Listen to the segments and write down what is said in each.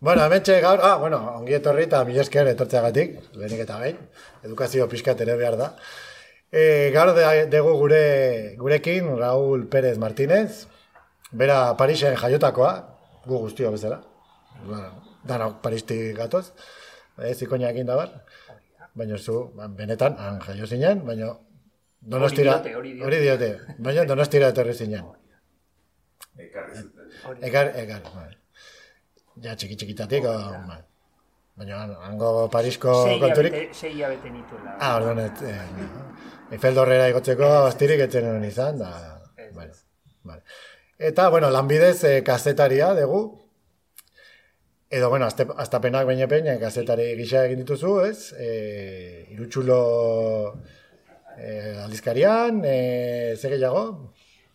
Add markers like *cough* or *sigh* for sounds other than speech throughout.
Bueno, hemen gaur, ah, bueno, ongi etorri eta mila esker etortzeagatik, lehenik eta behin, edukazio pixkat ere behar da. E, gaur de- dugu gure, gurekin Raúl Pérez Martínez, bera Parisen jaiotakoa, gu guztio bezala, bueno, danok Paristik gatoz, ez ikoina egin da bar, baina zu, benetan, han jaio zinen, baina donostira, hori diote. hori diote, baina donostira etorri zinen. Ekarri zuten. Ekar, ekar, bai. Ja, txiki txikitatik, o, bai. Baina, hango Parisko konturik... sei hilabete nituela. Ah, orduan, et, eh, Eifeldorrera igotzeko astirik etzen nuen izan, da... Ez, ez. vale. Eta, bueno, lanbidez eh, kazetaria dugu. Edo, bueno, azte, aztapenak baina peina kazetari gisa egin dituzu, ez? E, irutxulo e, aldizkarian, e, ze gehiago?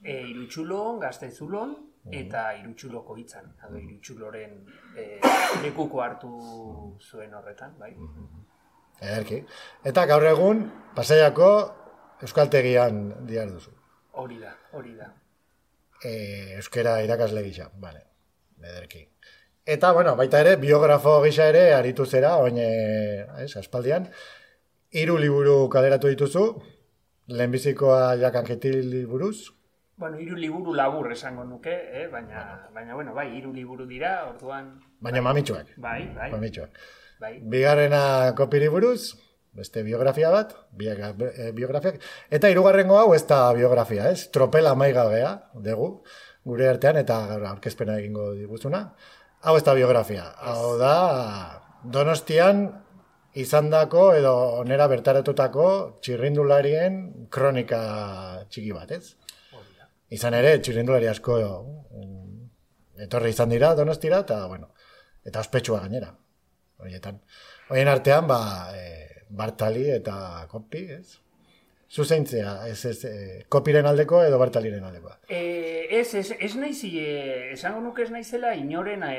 E, irutxulon, gaztezulon, eta irutxuloko hitzan. Ado, irutxuloren e, *coughs* lekuko hartu zuen horretan, bai. Ederki. Eta gaur egun, pasaiako euskaltegian diar duzu. Hori da, hori da. E, euskera irakasle gisa, vale. Ederki. Eta, bueno, baita ere, biografo gisa ere aritu zera, oin, ez, aspaldian. Hiru liburu kaleratu dituzu, lehenbizikoa jakan jetil buruz, Bueno, hiru liburu labur esango nuke, eh? baina, baina, bueno, bai, hiru liburu dira, orduan, baina mamitsuak. bai, bai, Mamitsuak. bai. Bigarrena kopiri buruz, beste biografia bat, biak, eh, biografiak, eta hirugarrengo hau ez da biografia, ez? Tropela maigabea, dugu, gure artean, eta gaur aurkezpena egingo diguzuna. Hau ez da biografia, hau da Donostian izandako edo onera bertaratutako txirrindularien kronika txiki bat, ez? Izan ere, txirrindulari asko mm, etorri izan dira donostira, eta, bueno, eta ospetsua gainera. Horietan. Horien artean, ba, e, Bartali eta Kopi, ez? Zuzeintzea, ez, ez, e, Kopiren aldeko edo Bartaliren aldekoa. E, ez, ez, ez naiz, e, esango nuke ez naizela inoren e,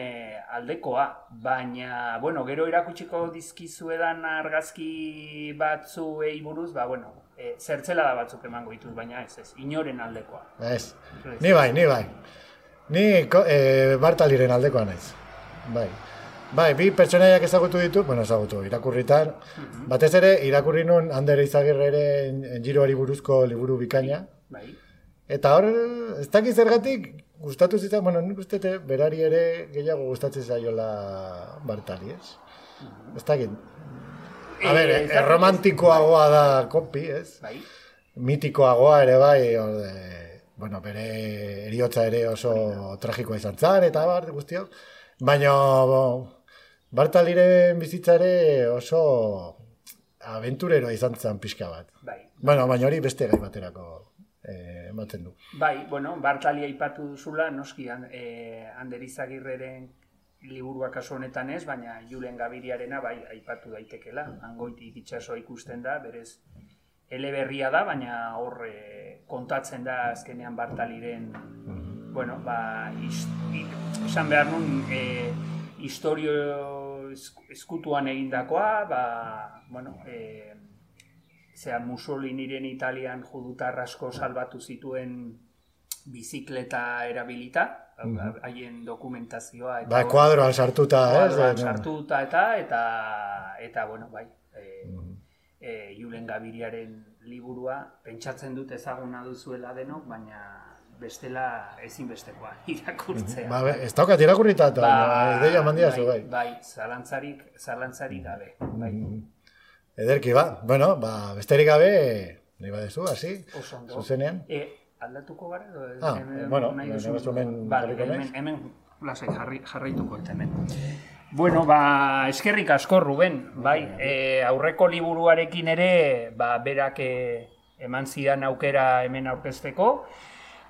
aldekoa, baina, bueno, gero erakutsiko dizkizuedan argazki batzuei buruz, ba, bueno, e, zertzela da batzuk emango ditut, baina ez, ez, inoren aldekoa. Ez, ni bai, ni bai. Ni ko, e, Bartaliren aldekoa naiz. Bai. Bai, bi pertsonaiak ezagutu ditu, bueno, ezagutu, irakurritan. Batez ere, irakurri nun Ander Izagirreren giroari buruzko liburu bikaina. Bai, Eta hor, ez dakit zergatik, gustatu zitzan, bueno, nik uste berari ere gehiago gustatzen zaiola Bartali, ez? Ez dakit. A Eh, ber, ez dakit, romantikoagoa da kopi, ez? bai, mitikoagoa ere bai, hor, e, bueno, bere eriotza ere oso tragikoa izan zan, eta bar, guztiok. Baina Bartaliren bizitza ere oso aventurero izan zen pixka bat. bai. Bueno, baina hori beste gai baterako eh, du. Bai, bueno, Bartali aipatu duzula, noski, an, e, Ander Izagirreren liburua kasu honetan ez, baina Julen Gabiriarena bai aipatu daitekela. Hangoitik itsasoa ikusten da, berez eleberria da, baina hor e, kontatzen da azkenean Bartaliren bueno, ba, is, i, esan behar nun, e, historio esk- eskutuan egindakoa, ba, bueno, e, zera Mussoliniren Italian judutar asko salbatu zituen bizikleta erabilita, da, haien dokumentazioa eta Ba, kuadroan sartuta, ez? kuadroan Eh, sartuta eta eta eta bueno, bai, e, e, Julen Gabiriaren liburua pentsatzen dut ezaguna duzuela denok, baina bestela ezinbestekoa *laughs* irakurtzea. Ba, ez daukat irakurrita, eta ba, ideia mandia zu, bai. bai, zalantzarik, zalantzarik gabe. Bai. Ederki, ba, bueno, ba, besterik gabe, nahi badezu, hasi, Oso ondo. zuzenean. E, aldatuko gara? edo Ah, hemen bueno, nahi duzu? hemen Vale, jarriko hemen, naiz. hemen lasai jarri, jarraituko eta hemen. Bueno, ba, eskerrik asko, Ruben, bai, e, aurreko liburuarekin ere, ba, berak e, eman zidan aukera hemen aurkezteko,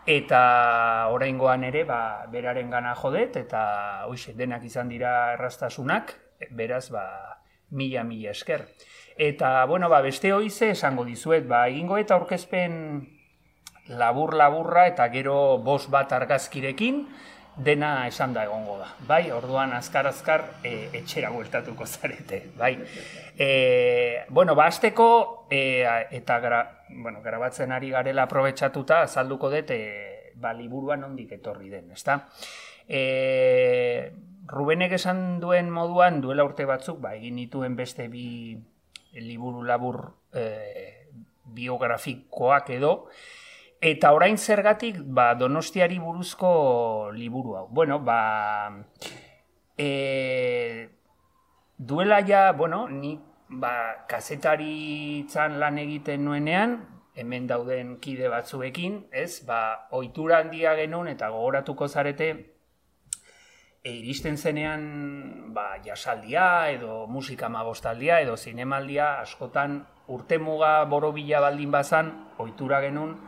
eta oraingoan ere, ba, beraren gana jodet, eta hoxe, denak izan dira errastasunak, beraz, ba, mila, mila esker. Eta, bueno, ba, beste hoize esango dizuet, ba, egingo eta aurkezpen labur-laburra eta gero bost bat argazkirekin, dena esan da egongo da. Bai, orduan azkar-azkar e, etxera bueltatuko *laughs* zarete. Bai. E, bueno, ba, azteko, e, eta gra, bueno, grabatzen ari garela aprobetsatuta, azalduko dut, e, ba, liburuan ondik etorri den, ezta? E, Rubenek esan duen moduan duela urte batzuk, ba, egin dituen beste bi liburu labur e, biografikoak edo, eta orain zergatik ba, donostiari buruzko liburu hau. Bueno, ba, e, duela ja, bueno, ni ba, kazetari lan egiten nuenean, hemen dauden kide batzuekin, ez, ba, oitura handia genuen eta gogoratuko zarete, e, iristen zenean ba, jasaldia edo musika magostaldia edo zinemaldia askotan urte muga borobila baldin bazan, oitura genuen,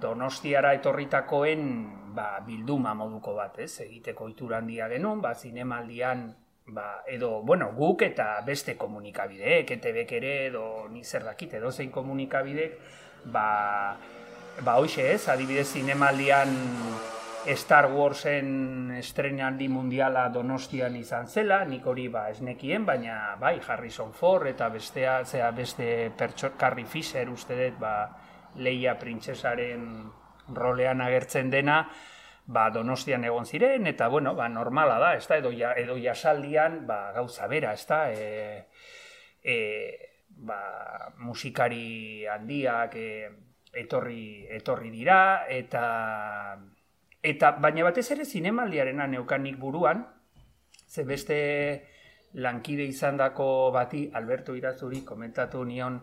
donostiara etorritakoen ba, bilduma moduko bat, ez, egiteko oitura handia genuen, ba, zinemaldian ba, edo, bueno, guk eta beste komunikabideek, ETBek ere, edo ni zer dakit, edo zein komunikabidek, ba, ba hoxe ez, adibidez zinemaldian Star Warsen estrenaldi mundiala donostian izan zela, nik hori ba esnekien, baina bai, Harrison Ford eta bestea, zea beste pertso, Carrie Fisher uste dut, ba, Leia printzesaren rolean agertzen dena, ba, donostian egon ziren, eta bueno, ba, normala da, ez edo, ja, edo jasaldian ba, gauza bera, ez da, e, e, ba, musikari handiak e, etorri, etorri dira, eta, eta baina batez ere zinemaldiarena neukanik buruan, ze beste lankide izandako bati, Alberto Irazuri, komentatu nion,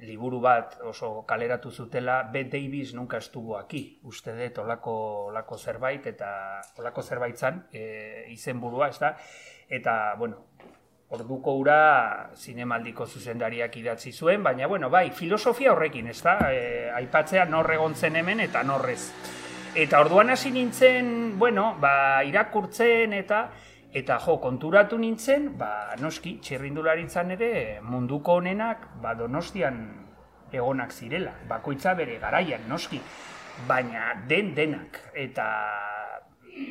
liburu bat oso kaleratu zutela, B. Davis nunca estuvo aquí, uste dut olako, olako zerbait, eta olako zerbait zan, e, izen burua, ez da? Eta, bueno, orduko ura zinemaldiko zuzendariak idatzi zuen, baina, bueno, bai, filosofia horrekin, ez da? E, aipatzea nor egon zen hemen eta norrez. Eta orduan hasi nintzen, bueno, ba, irakurtzen eta Eta jo, konturatu nintzen, ba, noski, txirrindularitzan ere munduko honenak ba, donostian egonak zirela. Bakoitza bere garaian, noski, baina den denak. Eta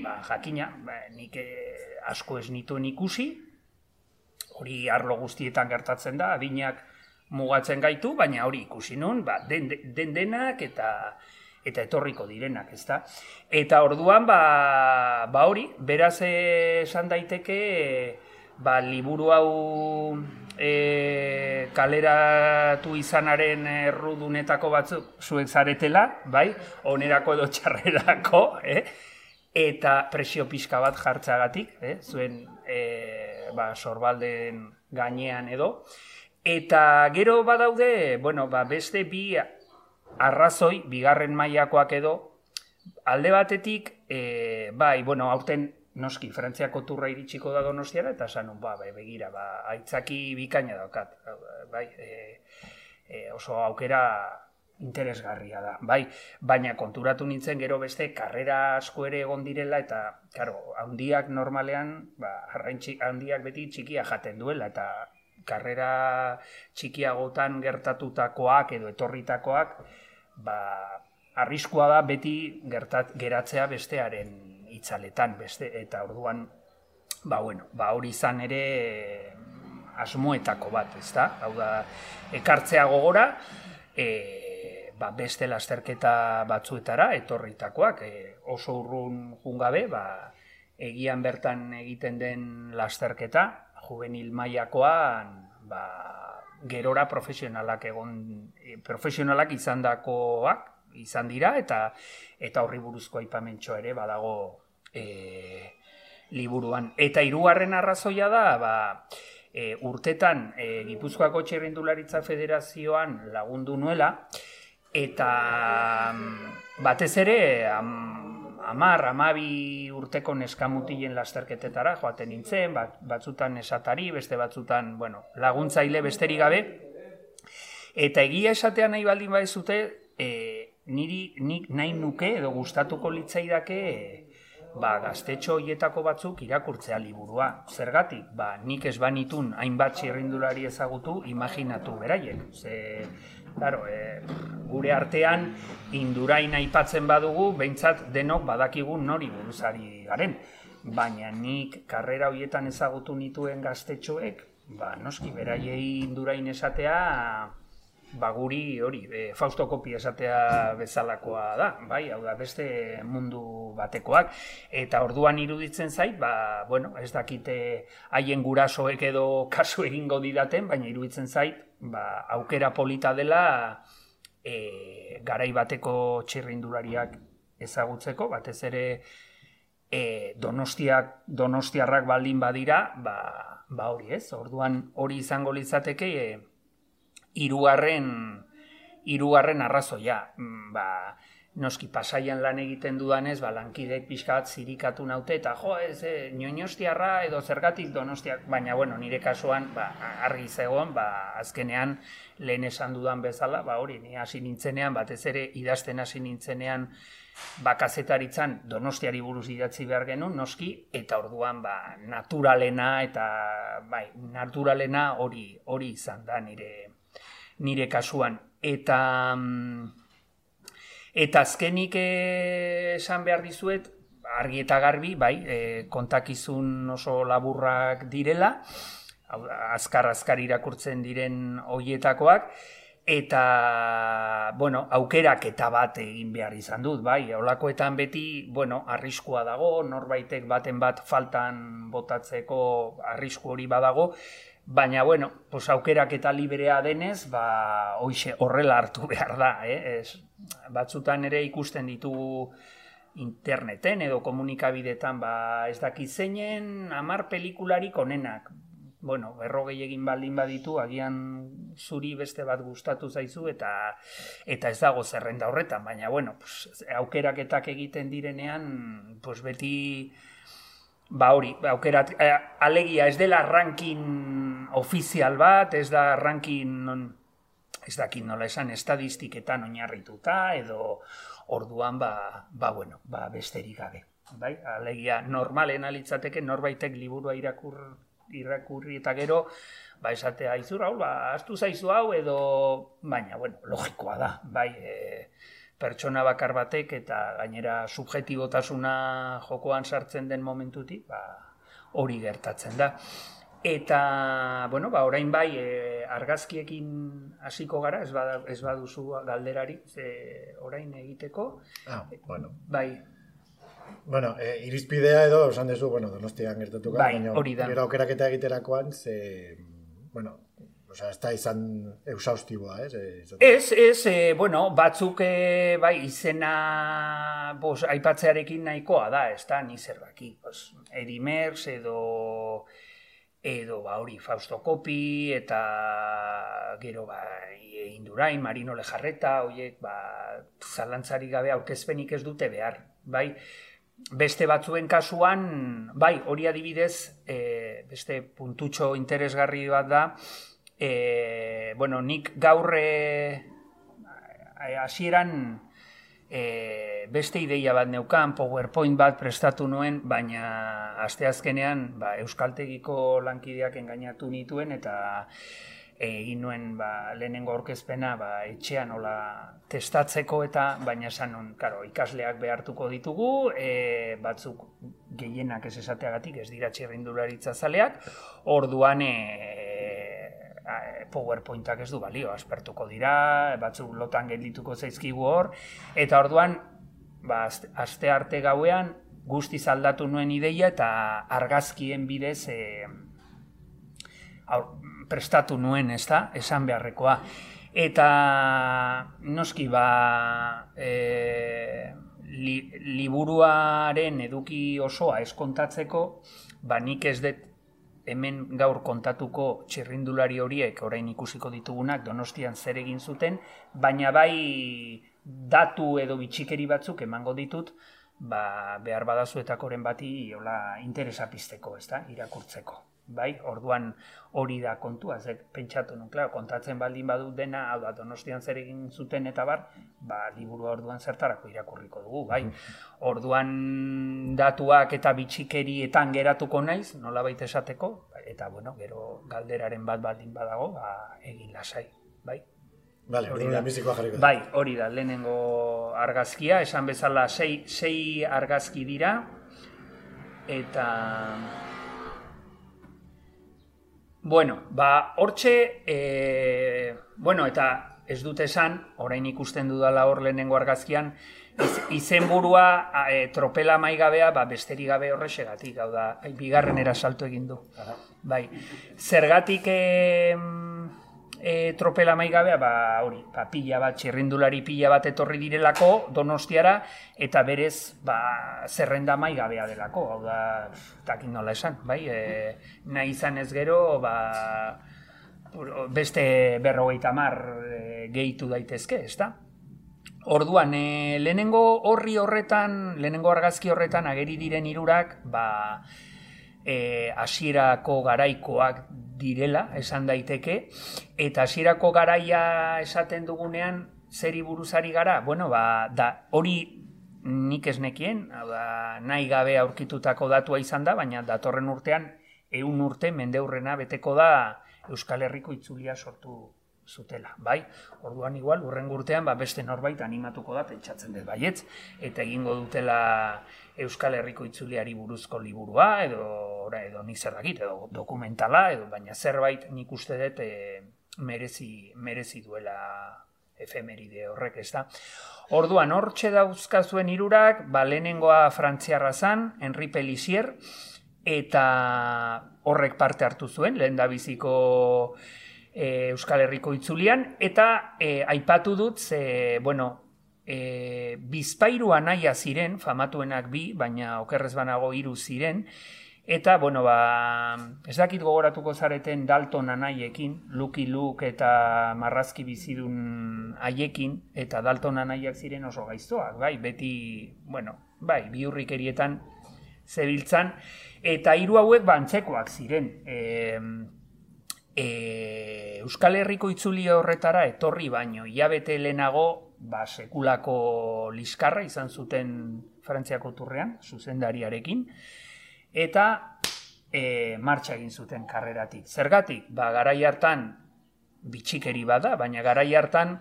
ba, jakina, ba, nik eh, asko ez nituen ikusi, hori arlo guztietan gertatzen da, adinak mugatzen gaitu, baina hori ikusi nun, ba, den, den denak eta eta etorriko direnak, ezta? Eta orduan ba, ba hori, beraz esan daiteke ba, liburu hau e, kaleratu izanaren errudunetako batzuk zuek zaretela, bai? Onerako edo txarrerako, *laughs* eh? Eta presio pixka bat jartzagatik, eh? Zuen e, ba, sorbalden gainean edo. Eta gero badaude, bueno, ba, beste bi arrazoi, bigarren mailakoak edo, alde batetik, e, bai, bueno, aurten noski, Frantziako turra iritsiko da donostiara, eta sanun, ba, bai, begira, ba, aitzaki bikaina daukat, bai, e, e, oso aukera interesgarria da, bai, baina konturatu nintzen gero beste karrera asko ere egon direla eta claro, handiak normalean, ba, handiak beti txikia jaten duela eta karrera txikiagotan gertatutakoak edo etorritakoak ba, arriskua da beti gertat, geratzea bestearen itzaletan, beste, eta orduan, ba, bueno, ba, hori izan ere asmoetako bat, ez da? Hau da, ekartzea gogora, e, ba, beste lasterketa batzuetara, etorritakoak, e, oso urrun jungabe, ba, egian bertan egiten den lasterketa, juvenil mailakoan, ba, gerora profesionalak egon e, profesionalak izandakoak izan dira eta eta horri buruzko aipamentxo ere badago e, liburuan. Eta hirugarren arrazoia da ba, e, urtetan e, Gipuzkoako Txerrindularitza Federazioan lagundu nuela eta mm, batez ere amar, amabi urteko neskamutilen lasterketetara joaten nintzen, bat, batzutan esatari, beste batzutan, bueno, laguntzaile besterik gabe. Eta egia esatea nahi baldin bai zute, e, niri nik nahi nuke edo gustatuko litzaidake ba, gaztetxo hoietako batzuk irakurtzea liburua. Zergatik, ba, nik ez banitun hainbat txirrindulari ezagutu, imaginatu beraiek. Ze, Claro, e, gure artean indurain aipatzen badugu, behintzat denok badakigu nori buruzari garen. Baina nik karrera hoietan ezagutu nituen gaztetxoek, ba, noski beraiei indurain esatea ba guri hori, e, Fausto kopi esatea bezalakoa da, bai, hau da beste mundu batekoak. Eta orduan iruditzen zait, ba, bueno, ez dakite haien gurasoek edo *laughs* kasu egingo didaten, baina iruditzen zait, ba, aukera polita dela e, garai bateko txirrindulariak ezagutzeko, batez ere e, donostiak, donostiarrak baldin badira, ba, ba hori ez, orduan hori izango litzateke, e, irugarren irugarren arrazoia. Mm, ba, noski pasaian lan egiten dudanez, ba, lankidek pixka bat zirikatu naute, eta jo, ez, e, nioinostiarra edo zergatik donostiak, baina, bueno, nire kasuan, ba, argi zegoen, ba, azkenean, lehen esan dudan bezala, ba, hori, ni hasi nintzenean, batez ere, idazten hasi nintzenean, ba, kazetaritzan donostiari buruz idatzi behar genuen, noski, eta orduan, ba, naturalena, eta, bai, naturalena hori, hori izan da nire, nire kasuan. Eta, mm, Eta azkenik esan behar dizuet, argi eta garbi, bai, e, kontakizun oso laburrak direla, azkar-azkar irakurtzen diren hoietakoak, eta, bueno, aukerak eta bat egin behar izan dut, bai, olakoetan beti, bueno, arriskua dago, norbaitek baten bat faltan botatzeko arrisku hori badago, Baina, bueno, pues aukerak eta liberea denez, ba, hoxe horrela hartu *laughs* behar da, eh? Ez, batzutan ere ikusten ditugu interneten edo komunikabidetan, ba, ez dakit zeinen amar pelikularik onenak. Bueno, berrogei egin baldin baditu, agian zuri beste bat gustatu zaizu eta eta ez dago zerrenda horretan, baina bueno, pues, aukeraketak egiten direnean, pues beti Ba hori, ba, aukerat, eh, alegia ez dela ranking ofizial bat, ez da ranking, non, ez dakit nola esan, estadistiketan oinarrituta, edo orduan, ba, ba bueno, ba besterik gabe. Bai? Alegia, normalen alitzateke, norbaitek liburua irakur, irakurri eta gero, ba esatea izur, hau, ba, astu zaizu hau, edo, baina, bueno, logikoa da, bai, e, pertsona bakar batek eta gainera subjetibotasuna jokoan sartzen den momentutik, ba, hori gertatzen da. Eta, bueno, ba, orain bai, e, argazkiekin hasiko gara, ez, bada, ez baduzu galderari, ze orain egiteko. Ah, bueno. Bai. Bueno, e, irizpidea edo, esan dezu, bueno, donostian gertatuko. Bai, hori da. Gero aukeraketa egiterakoan, ze, bueno, Osa, ez da izan eusaustiboa, ez? Ez, ez, e, bueno, batzuk e, bai, izena bos, aipatzearekin nahikoa da, ez da, ni zer baki. Bos, Edi Merz edo, edo ba, hori, Fausto Kopi, eta gero, ba, Indurain, Marino Lejarreta, horiek, ba, zalantzari gabe aurkezpenik ez dute behar, bai? Beste batzuen kasuan, bai, hori adibidez, e, beste puntutxo interesgarri bat da, e, bueno, nik gaur e, hasieran e, beste ideia bat neukan, PowerPoint bat prestatu nuen, baina asteazkenean ba, Euskaltegiko lankideak engainatu nituen eta egin nuen ba, lehenengo aurkezpena ba, etxean nola testatzeko eta baina esan nun, karo, ikasleak behartuko ditugu, e, batzuk gehienak ez esateagatik ez dira txerrindularitza zaleak, orduan e, PowerPointak ez du balio, aspertuko dira, batzuk lotan geldituko zaizkigu hor, eta orduan, ba, aste arte gauean, guzti aldatu nuen ideia eta argazkien bidez e, aur, prestatu nuen, ez da, esan beharrekoa. Eta noski ba, e, li, liburuaren eduki osoa eskontatzeko, ba nik ez dut hemen gaur kontatuko txirrindulari horiek orain ikusiko ditugunak donostian zer egin zuten, baina bai datu edo bitxikeri batzuk emango ditut, ba, behar badazuetakoren bati hola interesa pizteko, ez da, irakurtzeko bai, orduan hori da kontua, ze pentsatu nun, klaro, kontatzen baldin badut dena, hau da, donostian zer egin zuten eta bar, ba, liburu orduan zertarako irakurriko dugu, bai. Orduan datuak eta bitxikerietan geratuko naiz, nola baita esateko, eta, bueno, gero galderaren bat baldin badago, ba, egin lasai, bai. Vale, hori da, jarriko. Bai, hori da, lehenengo argazkia, esan bezala sei, sei argazki dira, eta Bueno, ba, hortxe, e, bueno, eta ez dut esan, orain ikusten dudala hor lehenengo argazkian, iz, izenburua e, tropela maigabea ba, besteri gabe horrexegatik, hau da, bigarrenera salto egin du. Bai, zergatik e, e, tropela maigabea, ba, hori, ba, pila bat, txirrindulari pila bat etorri direlako, donostiara, eta berez, ba, zerrenda maigabea delako, hau da, takin nola esan, bai, e, nahi izan ez gero, ba, beste berrogeita mar e, gehitu daitezke, ezta? Orduan, e, lehenengo horri horretan, lehenengo argazki horretan ageri diren hirurak, ba, e, hasierako garaikoak direla, esan daiteke, eta hasierako garaia esaten dugunean, zeri buruzari gara, bueno, ba, da, hori nik ez nekien, da, nahi gabe aurkitutako datua izan da, baina datorren urtean, eun urte, mendeurrena beteko da, Euskal Herriko itzulia sortu zutela, bai? Orduan igual urren urtean ba beste norbait animatuko da pentsatzen dut baietz eta egingo dutela Euskal Herriko itzuliari buruzko liburua edo ora edo ni zer dakit edo dokumentala edo baina zerbait nik uste dut e, merezi merezi duela efemeride horrek, ez da. Orduan, hortxe dauzkazuen irurak, ba, lehenengoa frantziarra zan, Henri Pelisier, eta horrek parte hartu zuen, lehen da biziko e, Euskal Herriko itzulian, eta e, aipatu dut, ze, bueno, e, bizpairu anaia ziren, famatuenak bi, baina okerrez banago hiru ziren, eta, bueno, ba, ez dakit gogoratuko zareten Dalton anaiekin, Lucky Luke eta Marrazki bizidun haiekin, eta Dalton anaiak ziren oso gaiztoak, bai, beti, bueno, bai, biurrikerietan zebiltzan, eta hiru hauek bantzekoak ziren. E, e, Euskal Herriko itzuli horretara etorri baino, iabete lehenago, ba, sekulako liskarra izan zuten Frantziako turrean, zuzendariarekin, eta e, martxa egin zuten karreratik. Zergatik, ba, garai hartan bitxikeri bada, baina garai hartan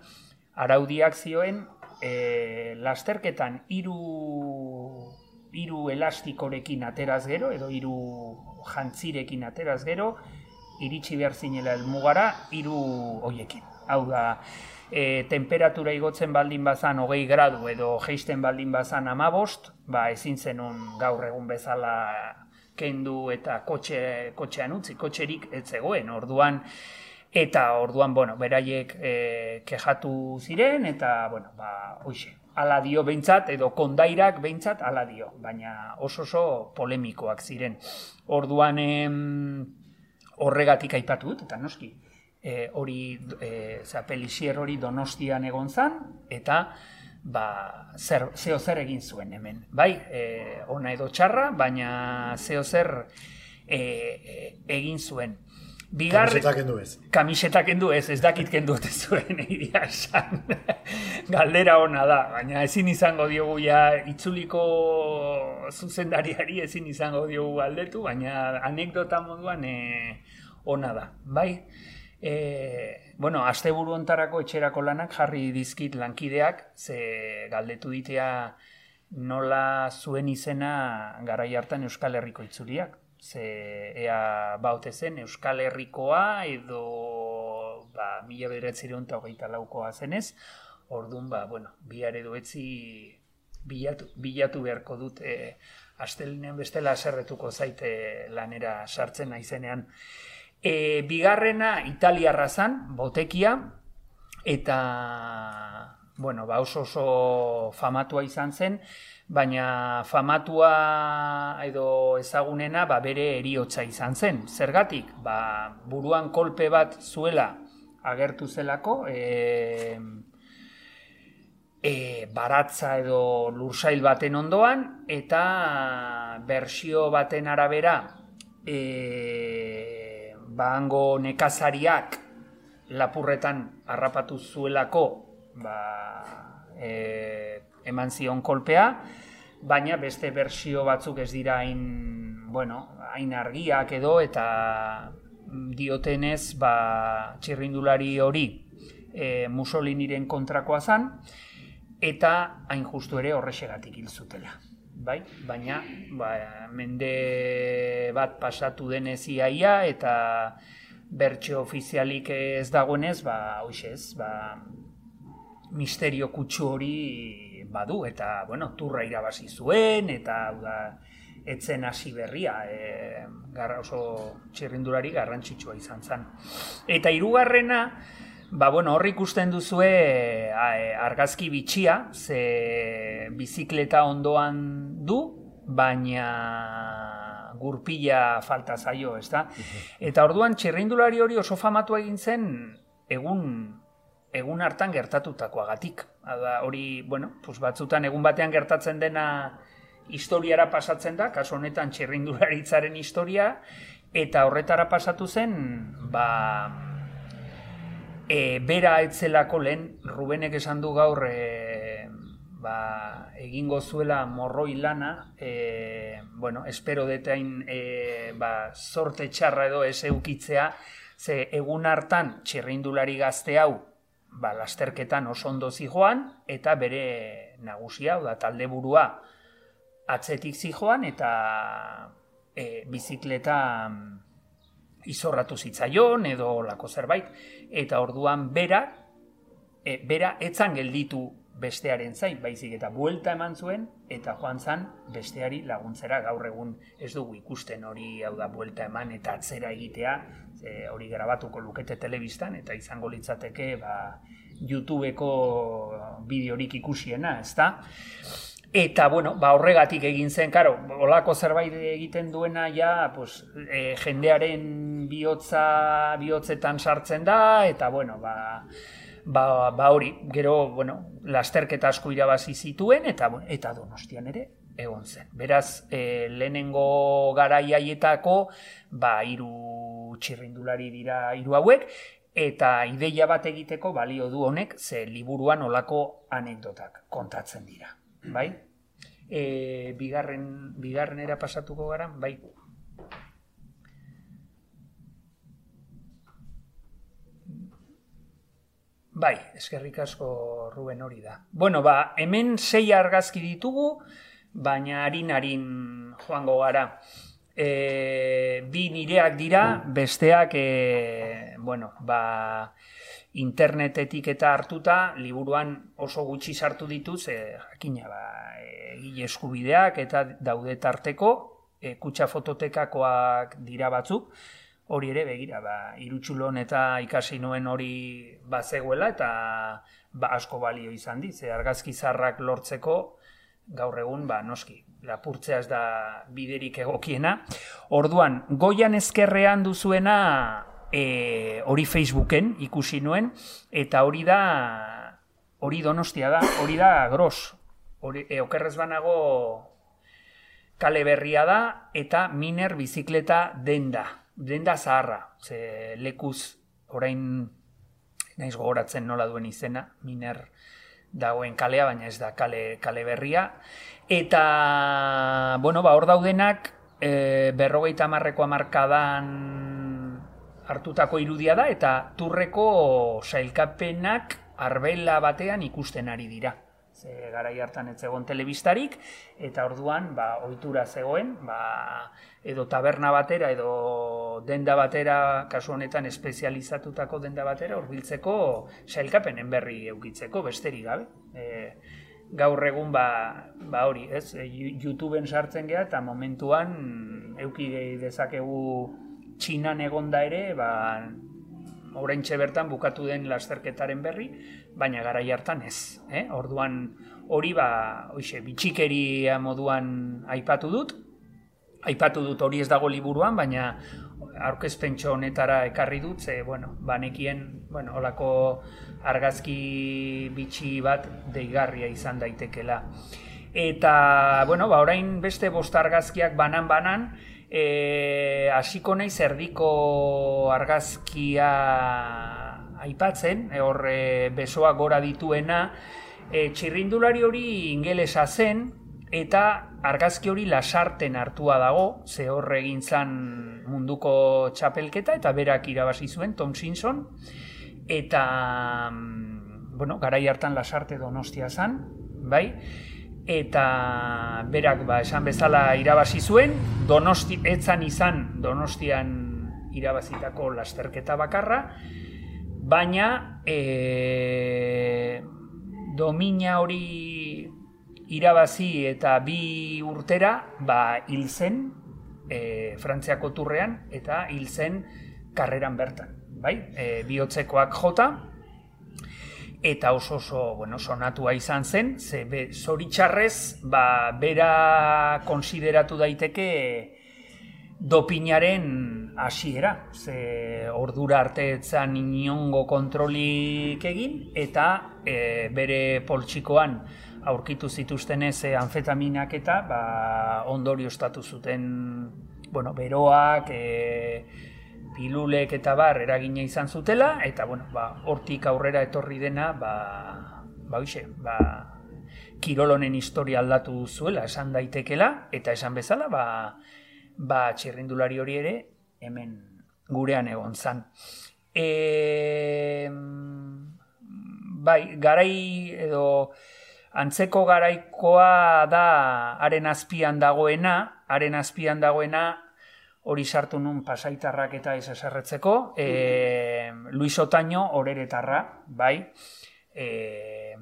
araudiak zioen e, lasterketan hiru hiru elastikorekin ateraz gero, edo hiru jantzirekin ateraz gero, iritsi behar zinela elmugara, hiru hoiekin. Hau da, e, temperatura igotzen baldin bazan hogei gradu edo geisten baldin bazan amabost, ba ezin zenun gaur egun bezala kendu eta kotxe, kotxean utzi, kotxerik ez zegoen, orduan, eta orduan, bueno, beraiek e, kejatu ziren, eta, bueno, ba, hoxe, ala dio behintzat, edo kondairak behintzat ala dio, baina oso oso polemikoak ziren. Orduan em, horregatik aipatu dut, eta noski, e, hori, e, zapelixier hori donostian egon zan, eta ba, zer, zeo zer egin zuen hemen. Bai, e, ona edo txarra, baina zeo zer e, e, egin zuen. Bigar... Kamiseta kendu ez. Kamiseta kendu ez, ez dakit kendu ez zuen egia esan. *laughs* Galdera ona da, baina ezin izango diogu ja itzuliko zuzendariari ezin izango diogu galdetu, baina anekdota moduan e, ona da, bai? E, bueno, azte buru ontarako etxerako lanak jarri dizkit lankideak, ze galdetu ditea nola zuen izena garai hartan Euskal Herriko itzuliak ze ea baute zen Euskal Herrikoa edo ba, mila eta hogeita laukoa zenez, orduan, ba, bueno, biare duetzi bilatu, bilatu beharko dut e, astelinean bestela aserretuko zaite lanera sartzen naizenean. E, bigarrena italiarra zan, botekia, eta bueno, ba oso oso famatua izan zen, baina famatua edo ezagunena ba, bere eriotza izan zen. Zergatik, ba, buruan kolpe bat zuela agertu zelako, e, e, baratza edo lursail baten ondoan, eta bersio baten arabera, e, ba, hango nekazariak lapurretan harrapatu zuelako, ba, e, eman zion kolpea, baina beste bersio batzuk ez dira hain, bueno, hain argiak edo eta diotenez ba, txirrindulari hori e, Mussoliniren kontrakoa zan, eta hain justu ere horrexegatik hil zutela. Bai? Baina ba, mende bat pasatu denez iaia eta bertxe ofizialik ez dagoenez, ba, hoxez, ba, misterio kutsu hori badu, eta, bueno, turra irabazi zuen, eta, da, etzen hasi berria, e, garra oso txirrindulari garrantzitsua izan zen. Eta hirugarrena, ba, bueno, hor ikusten duzue e, argazki bitxia, ze bizikleta ondoan du, baina gurpila falta zaio, ez da? Eta orduan txirrindulari hori oso famatu egin zen egun egun hartan gertatutakoagatik. Hada hori, bueno, pues batzutan egun batean gertatzen dena historiara pasatzen da, kaso honetan txirrindularitzaren historia, eta horretara pasatu zen, ba, e, bera etzelako lehen, Rubenek esan du gaur, e, ba, egingo zuela morroi lana, e, bueno, espero detain e, ba, sorte txarra edo ez eukitzea, ze egun hartan txirrindulari gazte hau, ba, lasterketan oso ondo zijoan, eta bere nagusia, da talde burua, atzetik zijoan eta e, bizikleta izorratu zitzaion edo lako zerbait eta orduan bera e, bera etzan gelditu bestearen zain, baizik eta buelta eman zuen eta joan zan besteari laguntzera gaur egun ez dugu ikusten hori hau da buelta eman eta atzera egitea e, hori grabatuko lukete telebistan eta izango litzateke ba, YouTubeko bideorik ikusiena, ezta? Eta, bueno, ba, horregatik egin zen, karo, olako zerbait egiten duena, ja, pues, e, jendearen bihotza, bihotzetan sartzen da, eta, bueno, ba, ba, ba hori, gero, bueno, lasterketa asko irabazi zituen, eta, eta donostian ere, egon zen. Beraz, e, lehenengo garaiaietako, ba, iru txirrindulari dira hiru hauek, eta ideia bat egiteko balio du honek, ze liburuan olako anekdotak kontatzen dira bai? E, bigarren, bigarren era pasatuko gara, bai? Bai, eskerrik asko Ruben hori da. Bueno, ba, hemen sei argazki ditugu, baina harin-harin joango gara. E, bi nireak dira, besteak, e, bueno, ba, internetetik eta hartuta liburuan oso gutxi sartu dituz e, jakina ba egile eskubideak eta daude tarteko e, kutxa fototekakoak dira batzuk. Hori ere begira ba irutsulon eta ikasi nuen hori bazegoela eta ba asko balio izan dit. Ze argazki zarrak lortzeko gaur egun ba noski lapurtzea ez da biderik egokiena. Orduan goian ezkerrean duzuena e, hori Facebooken ikusi nuen, eta hori da, hori donostia da, hori da gros. Hori, e, okerrez banago kale berria da, eta miner bizikleta denda, denda zaharra. Ze lekuz orain naiz gogoratzen nola duen izena, miner dagoen kalea, baina ez da kale, kale berria. Eta, bueno, ba, hor daudenak, e, berrogeita marreko amarkadan hartutako irudia da eta turreko sailkapenak arbela batean ikusten ari dira. Ze garai hartan ez zegoen telebistarik eta orduan ba ohitura zegoen, ba edo taberna batera edo denda batera kasu honetan espezializatutako denda batera hurbiltzeko sailkapenen berri eukitzeko besterik gabe. E, gaur egun ba, ba hori, ez? E, YouTubeen sartzen gea eta momentuan euki dezakegu txinan egonda ere, ba, oraintxe bertan bukatu den lasterketaren berri, baina garai hartan ez. Eh? Orduan hori ba, oixe, bitxikeria moduan aipatu dut, aipatu dut hori ez dago liburuan, baina aurkezpentso honetara ekarri dut, ze, bueno, banekien, bueno, olako argazki bitxi bat deigarria izan daitekela. Eta, bueno, ba, orain beste bost argazkiak banan-banan, e, hasiko nahi zerdiko argazkia aipatzen, e, hor e, besoa gora dituena, e, txirrindulari hori ingelesa zen, eta argazki hori lasarten hartua dago, ze hor egin zan munduko txapelketa, eta berak irabazi zuen, Tom Simpson, eta, mm, bueno, garai hartan lasarte donostia zan, bai? Eta berak ba, esan bezala irabazi zuen, donosti, etzan izan donostian irabazitako lasterketa bakarra, baina e, domina hori irabazi eta bi urtera ba, hil zen e, Frantziako turrean eta hil zen karreran bertan. Bai? E, bihotzekoak jota, eta oso oso bueno, sonatua izan zen, ze be, zoritxarrez, ba, bera konsideratu daiteke dopinaren hasiera, ze ordura arte etzan inongo kontrolik egin, eta e, bere poltsikoan aurkitu zituztenez e, anfetaminak eta ba, ondorio estatu zuten bueno, beroak, e, pilulek eta bar eragina izan zutela, eta bueno, ba, hortik aurrera etorri dena, ba, ba, oixe, ba, kirolonen historia aldatu zuela, esan daitekela, eta esan bezala, ba, ba, txirrindulari hori ere, hemen gurean egon zan. E, bai, garai edo antzeko garaikoa da haren azpian dagoena, haren azpian dagoena hori sartu nun pasaitarrak eta ez eserretzeko, e, Luis Otaño horeretarra, bai, e,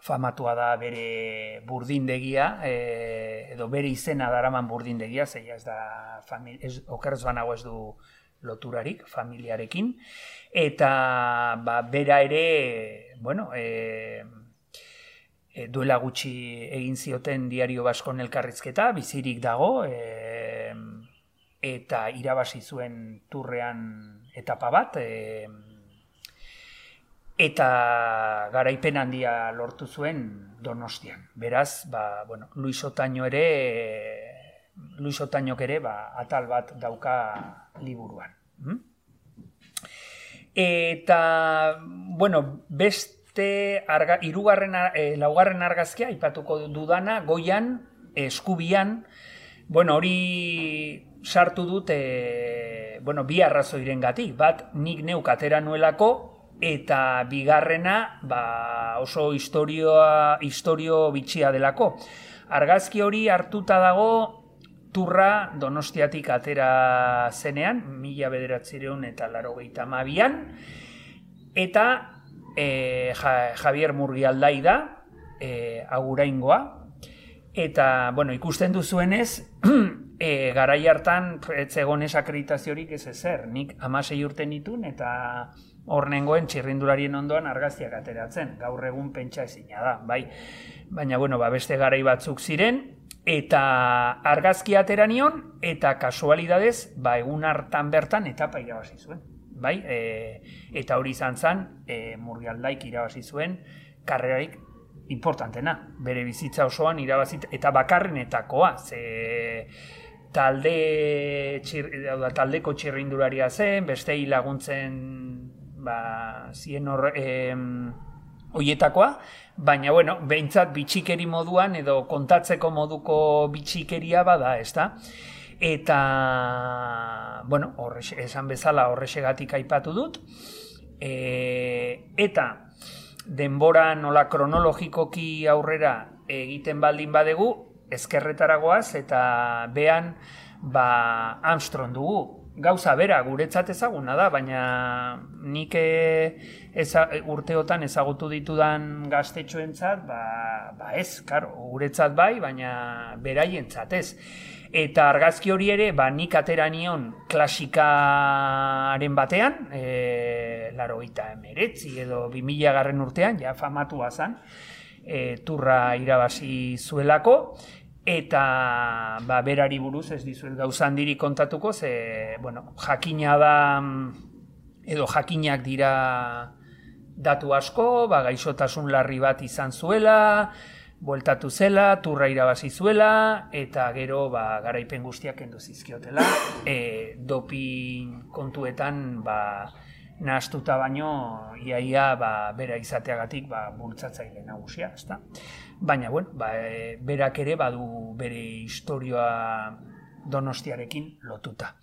famatua da bere burdindegia, e, edo bere izena daraman burdindegia, zeia ez da, famili, ez, okerrez banago ez du loturarik, familiarekin, eta ba, bera ere, bueno, e, duela gutxi egin zioten diario baskon elkarrizketa, bizirik dago, e, eta irabazi zuen turrean etapa bat e, eta garaipen handia lortu zuen Donostian. Beraz, ba, bueno, Luis Otaño ere Luis Otañok ere ba, atal bat dauka liburuan. Hm? Eta, bueno, beste arga, irugarren, e, laugarren argazkia, ipatuko dudana, goian, eskubian, bueno, hori sartu dut e, bueno, bi arrazoiren gati. Bat, nik neuk atera nuelako, eta bigarrena ba, oso historioa, historio bitxia delako. Argazki hori hartuta dago turra donostiatik atera zenean, mila bederatzireun eta laro mabian, eta e, Javier Murgialdai da, e, aguraingoa, eta, bueno, ikusten duzuenez, e, *clears throat* garai hartan etzegon akreditaziorik ez ezer. Nik amasei urte nitun eta hor nengoen txirrindularien ondoan argaztiak ateratzen. Gaur egun pentsa ezina da, bai. Baina, bueno, ba, beste garai batzuk ziren, eta argazki atera nion, eta kasualidadez, ba, egun hartan bertan etapa irabazi zuen. Bai, e, eta hori izan zen, e, murgialdaik irabazi zuen, karrerarik importantena. Bere bizitza osoan irabazit, eta bakarrenetakoa, ze talde txir, da, taldeko txirrindularia zen, beste laguntzen ba, zien hor, oietakoa, baina, bueno, behintzat bitxikeri moduan edo kontatzeko moduko bitxikeria bada, ez da? Eta, bueno, horrex, esan bezala horrexegatik aipatu dut, e, eta denbora nola kronologikoki aurrera egiten baldin badegu, ezkerretaragoaz eta bean ba, Armstrong dugu. Gauza bera, guretzat ezaguna da, baina nik e, eza, urteotan ezagutu ditudan gaztetxoentzat, ba, ba ez, karo, guretzat bai, baina beraientzat ez. Eta argazki hori ere, ba, nik atera nion klasikaren batean, e, laro gita emeretzi edo 2000 garren urtean, ja famatu bazan, e, turra irabazi zuelako, eta ba, berari buruz ez dizuet gauza handiri kontatuko, ze, bueno, jakina da, edo jakinak dira datu asko, ba, gaixotasun larri bat izan zuela, bueltatu zela, turra irabazi zuela, eta gero ba, garaipen guztiak kendu zizkiotela, *coughs* e, dopin kontuetan ba, nahastuta baino, iaia ba, bera izateagatik ba, bultzatzaile nagusia, ezta? baina bueno, ba, e, berak ere badu bere historioa donostiarekin lotuta.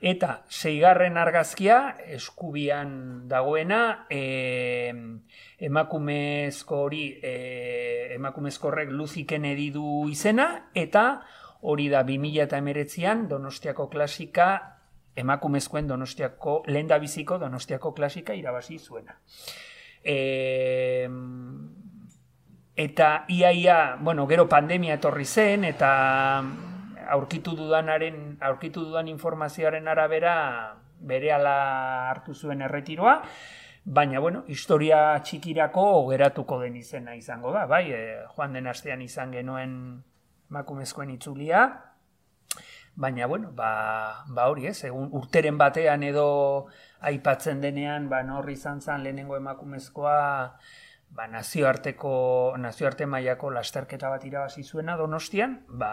Eta zeigarren argazkia, eskubian dagoena, e, emakumezko hori, e, emakumezko horrek luziken edidu izena, eta hori da 2000 eta emeretzian donostiako klasika emakumezkoen donostiako, lehen biziko donostiako klasika irabazi zuena. E, eta iaia, bueno, gero pandemia etorri zen, eta aurkitu dudanaren, aurkitu dudan informazioaren arabera berehala hartu zuen erretiroa, baina, bueno, historia txikirako geratuko den izena izango da, bai, e, joan den astean izan genuen emakumezkoen itzulia, baina, bueno, ba, ba hori ez, egun urteren batean edo aipatzen denean, ba, norri izan zen lehenengo emakumezkoa, ba, nazioarteko, nazioarte mailako lasterketa bat irabazi zuena donostian, ba,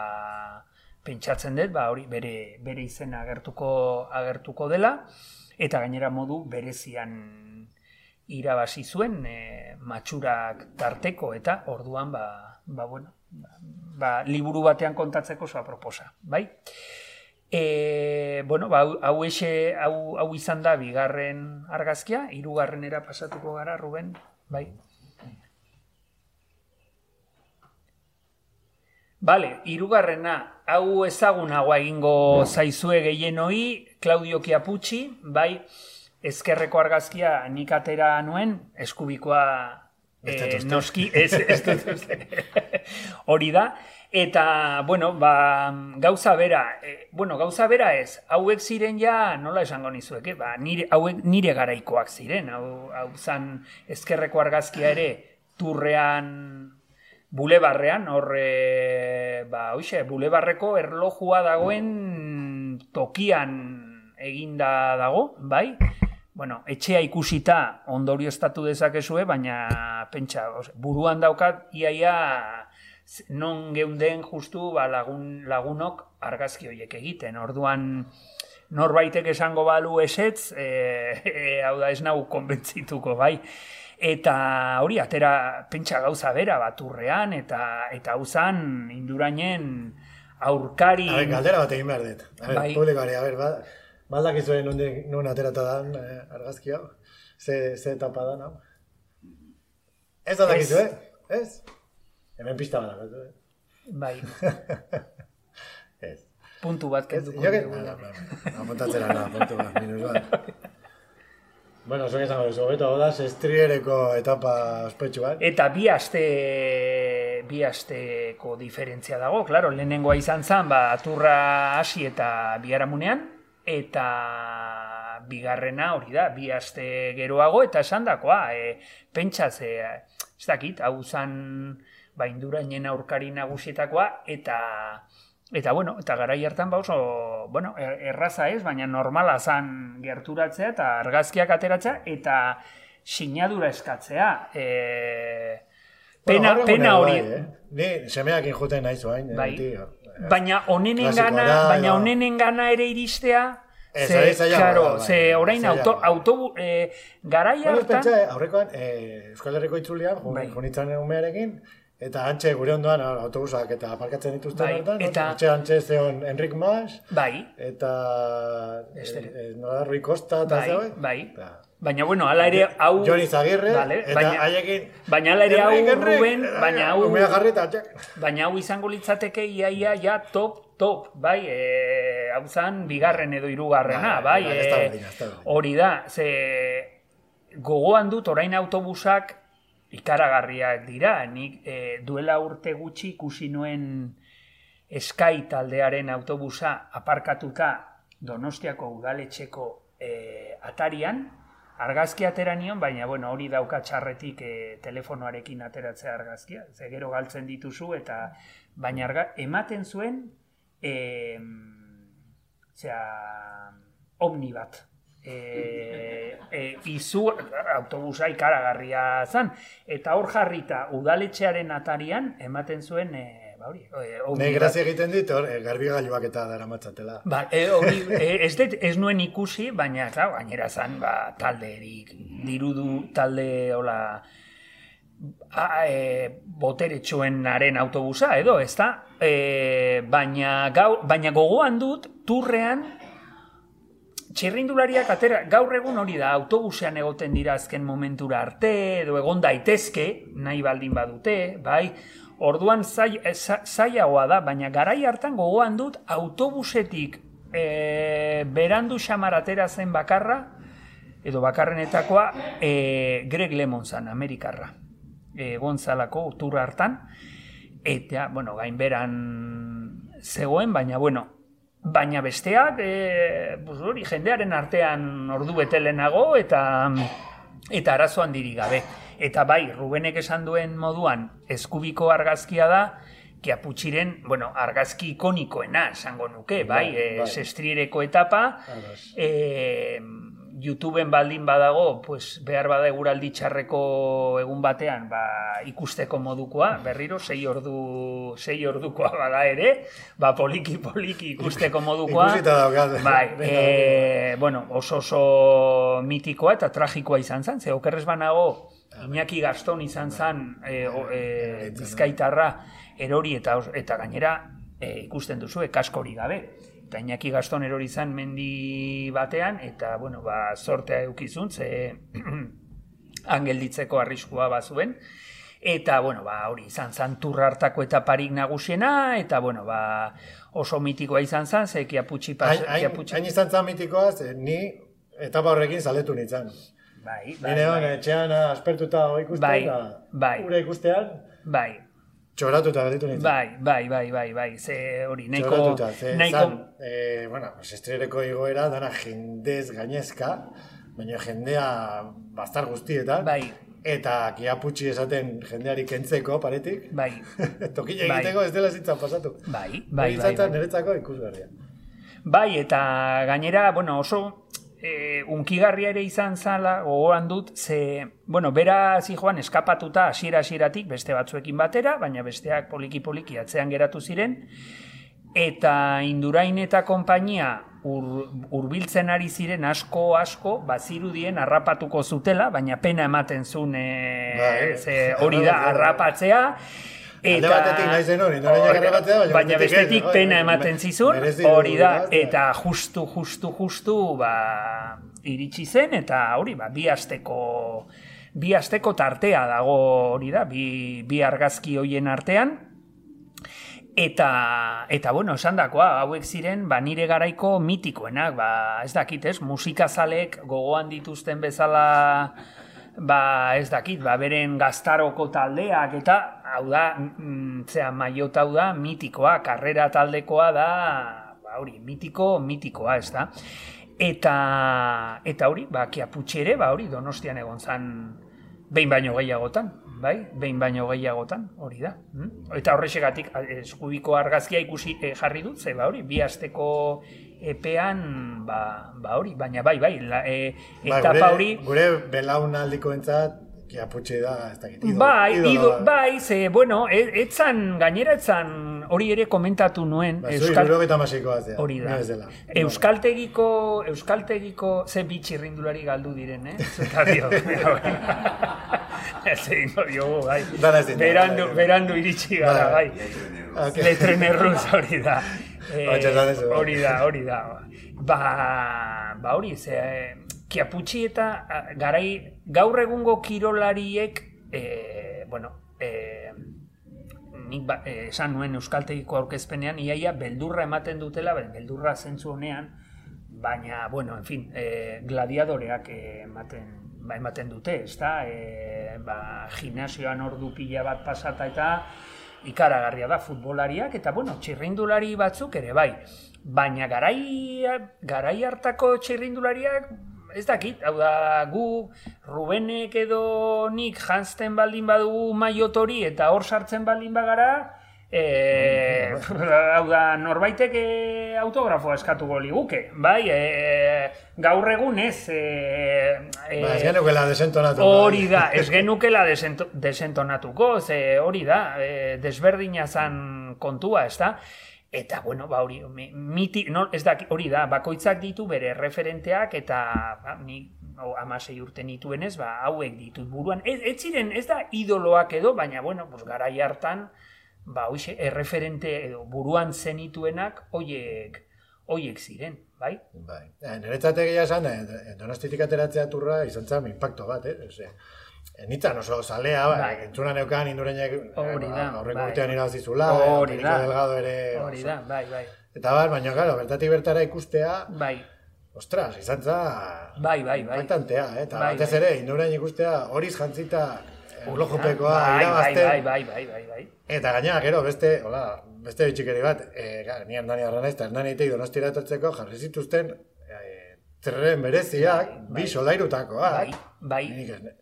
pentsatzen dut, ba, hori bere, bere izena agertuko, agertuko dela, eta gainera modu berezian irabazi zuen e, matxurak tarteko eta orduan ba, ba, bueno, ba, liburu batean kontatzeko zoa proposa, bai? E, bueno, ba, hau, ese, hau, hau izan da bigarren argazkia, hirugarrenera pasatuko gara, Ruben, bai? Bale, irugarrena, hau ezagunagoa egingo zaizue gehienoi, Claudio Chiapucci, bai, ezkerreko argazkia nik atera nuen, eskubikoa eh, noski, ez, ez dut *laughs* hori da, eta, bueno, ba, gauza bera, eh, bueno, gauza bera ez, hauek ziren ja, nola esango nizuek, eh? ba, nire, hauek nire garaikoak ziren, hau, hau zan ezkerreko argazkia ere, turrean, bulebarrean, horre, ba, oixe, bulebarreko erlojua dagoen tokian eginda dago, bai? bueno, etxea ikusita ondorio estatu dezakezue, baina pentsa, buruan daukat iaia non geunden justu ba, lagun, lagunok argazki horiek egiten. Orduan norbaitek esango balu esetz, e, e, hau da ez nau konbentzituko, bai. Eta hori, atera pentsa gauza bera baturrean, eta eta uzan indurainen aurkari... A galdera bat egin behar dut. A ber, bai. publikari, a ber, ba, Baldak izuen nuen aterata dan eh, argazki hau. Ze, ze etapa da, no? Ez da dakizu, eh? Ez? Hemen pista bat eh? Bai. *laughs* Ez. Puntu bat kenduko. Jo que... Apuntatzera da, puntu bat, minus bat. Bueno, zuek esango duzu, beto, odaz, estriereko etapa ospetsu bat. Eta bi aste, bi asteko diferentzia dago, claro, lehenengoa izan zen, ba, aturra hasi eta biharamunean, eta bigarrena hori da, bi aste geroago, eta esan dakoa, e, pentsaz, e, ez dakit, hau zan ba, indurainen aurkari nagusietakoa, eta eta bueno, eta garai hartan ba oso, bueno, er, erraza ez, baina normala zan gerturatzea eta argazkiak ateratzea, eta sinadura eskatzea. E, pena, bueno, pena hori. Bai, eh? Ni semeak injuten nahi zuain. Bai. Eh, baina onenen gana, baina onenen gana ere iristea, ze, claro, bai, ze orain auto, auto eh, garai hartan... Bueno, aurrekoan, eh, Euskal Herriko itzulian, bai. junitzen umearekin, eta antxe gure ondoan autobusak eta aparkatzen dituzten bai, hartan, eta... antxe antxe zeon Enrik Mas, bai. eta eh, eh, nola Rui Costa, eta bai, zeu, bai. Eta, Baina, bueno, ala ere hau... Joni Zagirre, vale, eta baina, haiekin... Baina ala ere hau, Ruben, baina hau... Umea jarri eta Baina hau izango litzateke iaia ja top, top, bai, e, hau zan, bigarren edo hirugarrena, bai, bai, e, hori da, ze gogoan dut orain autobusak ikaragarriak dira, nik e, duela urte gutxi ikusi nuen eskai taldearen autobusa aparkatuta Donostiako udaletxeko e, atarian, argazki atera nion, baina bueno, hori dauka txarretik e, telefonoarekin ateratzea argazkia. Ze gero galtzen dituzu eta baina arga, ematen zuen e, zera, omni bat. E, e, izu autobusa ikaragarria zan. Eta hor jarrita udaletxearen atarian ematen zuen e, ba hori. Ne grazia egiten dit, hor, e, garbi gailuak eta dara matzatela. Ba, e, hori, *laughs* ez, det, ez nuen ikusi, baina, klar, gainera zan, ba, talde erik, dirudu talde, hola, a, e, botere txuenaren autobusa, edo, ez da? E, baina, gau, baina gogoan dut, turrean, Txirrindulariak atera, gaur egun hori da, autobusean egoten dira azken momentura arte, edo egon daitezke, nahi baldin badute, bai, Orduan zailagoa da, baina garai hartan gogoan dut autobusetik e, berandu xamar atera zen bakarra, edo bakarrenetakoa, e, Greg Lemon zan, Amerikarra. E, gontzalako, tur hartan. Eta, bueno, gainberan zegoen, baina, bueno, baina besteak, e, hori, jendearen artean ordu betelenago, eta eta arazo handiri gabe. Eta bai, Rubenek esan duen moduan, eskubiko argazkia da, Kiaputxiren, bueno, argazki ikonikoena, esango nuke, bai, Bai, e, bai. sestriereko etapa, Ados. e, YouTubeen baldin badago, pues, behar bada eguraldi txarreko egun batean, ba, ikusteko modukoa, berriro, sei ordu, sei ordukoa bada ere, ba, poliki, poliki ikusteko modukoa. Bai, *laughs* e, bueno, oso oso mitikoa eta tragikoa izan zen, ze okerrez banago, Iñaki Gaston izan zen e, o, e, bizkaitarra erori eta, eta gainera e, ikusten duzu, kaskori gabe. Eta Iñaki Gaston erori zen mendi batean, eta, bueno, ba, sortea eukizun, ze *clears throat* angelditzeko arriskua bazuen. Eta, bueno, ba, hori izan turra hartako etaparik nagusiena, eta, bueno, ba, oso mitikoa izan zen, ze kiaputxi pas, Hain, kiaputxi... hain izan zan mitikoa, ze ni etapa horrekin zaletu nintzen. Bai, bai, Nire bai, etxean aspertuta ikusten, Bai, bai. ura ikustean, bai, txoratuta gelditu nintzen. bai, bai, bai, bai, bai, ze hori, nahiko, Txoratuta, ze nahiko, zan, eh, bueno, pues estrereko igoera dana jendez gainezka, baina jendea bastar guztietan, bai, eta kiaputxi esaten jendeari kentzeko paretik, bai, *laughs* tokile Bai. egiteko ez dela zitzan pasatu. bai, Bai, bai, bai, bai. niretzako ikusgarria. Bai, eta gainera, bueno, oso e, unkigarria ere izan zala, gogoan dut, ze, bueno, bera zijoan eskapatuta hasiera hasieratik beste batzuekin batera, baina besteak poliki-poliki atzean geratu ziren, eta Indurain eta konpainia ur, urbiltzen ari ziren asko asko bazirudien harrapatuko zutela, baina pena ematen zuen e, Bai. ze hori da harrapatzea. Alde batetik nahi zen hori, Indurainak Hor- harrapatzea, baina baina bestetik pena ematen zizun, hori da, eta justu, justu, justu, ba, iritsi zen, eta hori, ba, bi asteko, bi asteko tartea dago hori da, bi, bi argazki hoien artean, Eta, eta bueno, esan dakoa, hauek ziren, ba, nire garaiko mitikoenak, ba, ez dakit, ez, musikazalek gogoan dituzten bezala, ba, ez dakit, ba, beren gaztaroko taldeak, eta, hau da, mm, zera, maiota hau da, mitikoa, karrera taldekoa da, ba, hori, mitiko, mitikoa, ez da. Eta, eta hori, ba, kiaputxe ere, ba, hori, donostian egon zan, behin baino gehiagotan, bai? Behin baino gehiagotan, hori da. Mm? Eta horrexegatik eh, eskubiko argazkia ikusi eh, jarri dut, ze ba hori, bi asteko epean, ba, ba hori, baina bai, bai, la, eh, Ba, etapa gure, hori, Gure belaunaldiko entzat, kiaputxe da, ez dakit, idolo- bai, ido, da. bai, ze, bueno, e- etzan, gainera etzan, hori ere komentatu nuen, Ba, zu hirurogeita hamaseikoa zea, Hori da. dela. Euskaltegiko, Euskaltegiko, ze bitxirrindulari galdu diren, eh? *laughs* Zuka dio. Ez egingo diogu, bai. Dana ezin da, Berandu, bai. berandu iritsi gara, Bai. bai. Ok. Letren erruz hori da. *laughs* Eh, bai. hori da, hori da. Ba, ba hori, ze, kiaputxi eta garai, gaur egungo kirolariek, eh, bueno, eh, nik ba, eh, esan nuen euskaltegiko aurkezpenean iaia beldurra ematen dutela, be- beldurra zentzu honean, baina, bueno, en fin, eh, gladiadoreak eh, ematen, ba, ematen dute, ezta? Eh, ba, gimnasioan ordu pila bat pasata eta ikaragarria da futbolariak, eta, bueno, txirrindulari batzuk ere bai. Baina garai, garai hartako txirrindulariak ez dakit, hau da, gu Rubenek edo nik jantzten baldin badugu maiotori eta hor sartzen baldin bagara, e, *laughs* hau da, norbaitek e, autografoa eskatuko liguke, bai, e, gaur egun ez, e, e, Ba, ez genukela desentonatu. Hori da, ez genukela desento, desentonatuko, ze hori da, e, desberdina zan kontua, ez da? Eta, bueno, ba, hori, mi- miti, no, ez da, hori da, bakoitzak ditu bere referenteak, eta ba, ni o, amasei urte nituenez, ba, hauek ditut buruan. Ez, ez ziren, ez da idoloak edo, baina, bueno, pues, garai hartan, ba, hoxe, erreferente edo buruan zenituenak, hoiek, hoiek ziren, bai? Bai. Eh, Niretzat egia esan, eh, donostitik ateratzea turra izan zen impacto bat, eh? Ose, eh, nitzan oso zalea, bai. Bai. entzuna neukan indurenek da, aurreko bai. urtean irabazizula, Hori da. Delgado ere Hori da, bai, bai. Eta bar, baina, claro, bertatik bertara ikustea, Bai, ostras, izan za... bai, bai, bai. Impactantea, eh? Eta Bai, batez bai. ere, indurain ikustea, horiz jantzita, erlojupekoa bai, bai, irabazten. bai, bai, bai, bai, bai. Eta gainera, gero, beste, hola, beste bitxikeri bat, e, ga, ni Hernani Arranaiz, eta Hernani itei donostira etortzeko jarri zituzten e, zerren bereziak, Bai, bi solairutakoak. Bai, bai, Nik ez,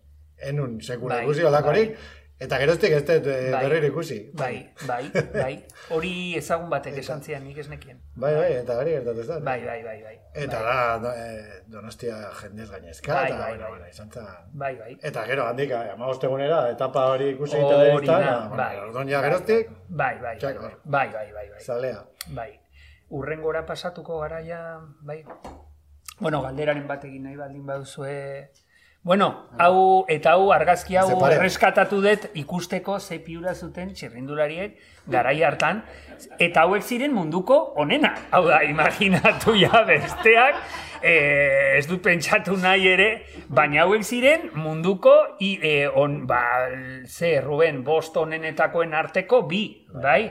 enun sekula Bai, ikusi olakorik, eta geroztik ez dut e, Bai. berriro ikusi. bai, bai, bai. Hori ezagun batek esan zian, nik ez nekien. Bai, bai, eta gari gertatu zen. Bai, bai, bai, bai. Eta bai. da, do, e, donostia jendez gainezka, Bai, eta, bai, bai. bueno, izan zen. Bai, bai. Eta gero, handik, amagostegunera, etapa hori ikusi Hori telebistan, da, bueno, bai. orduan ja geroztik, Bai, bai, bai, bai, bai, bai, bai, bai. zalea. Bai. Urrengora pasatuko garaia, bai. Bueno, galderaren bat egin nahi baldin baduzue. Bueno, hau eta hau argazki hau erreskatatu dut ikusteko ze piura zuten txirrindulariek garai hartan eta hauek ziren munduko onena. Hau da, imaginatu ja besteak eh, ez dut pentsatu nahi ere, baina hauek ziren munduko i, eh, on, ba, ze, Ruben, bost onenetakoen arteko bi, bai?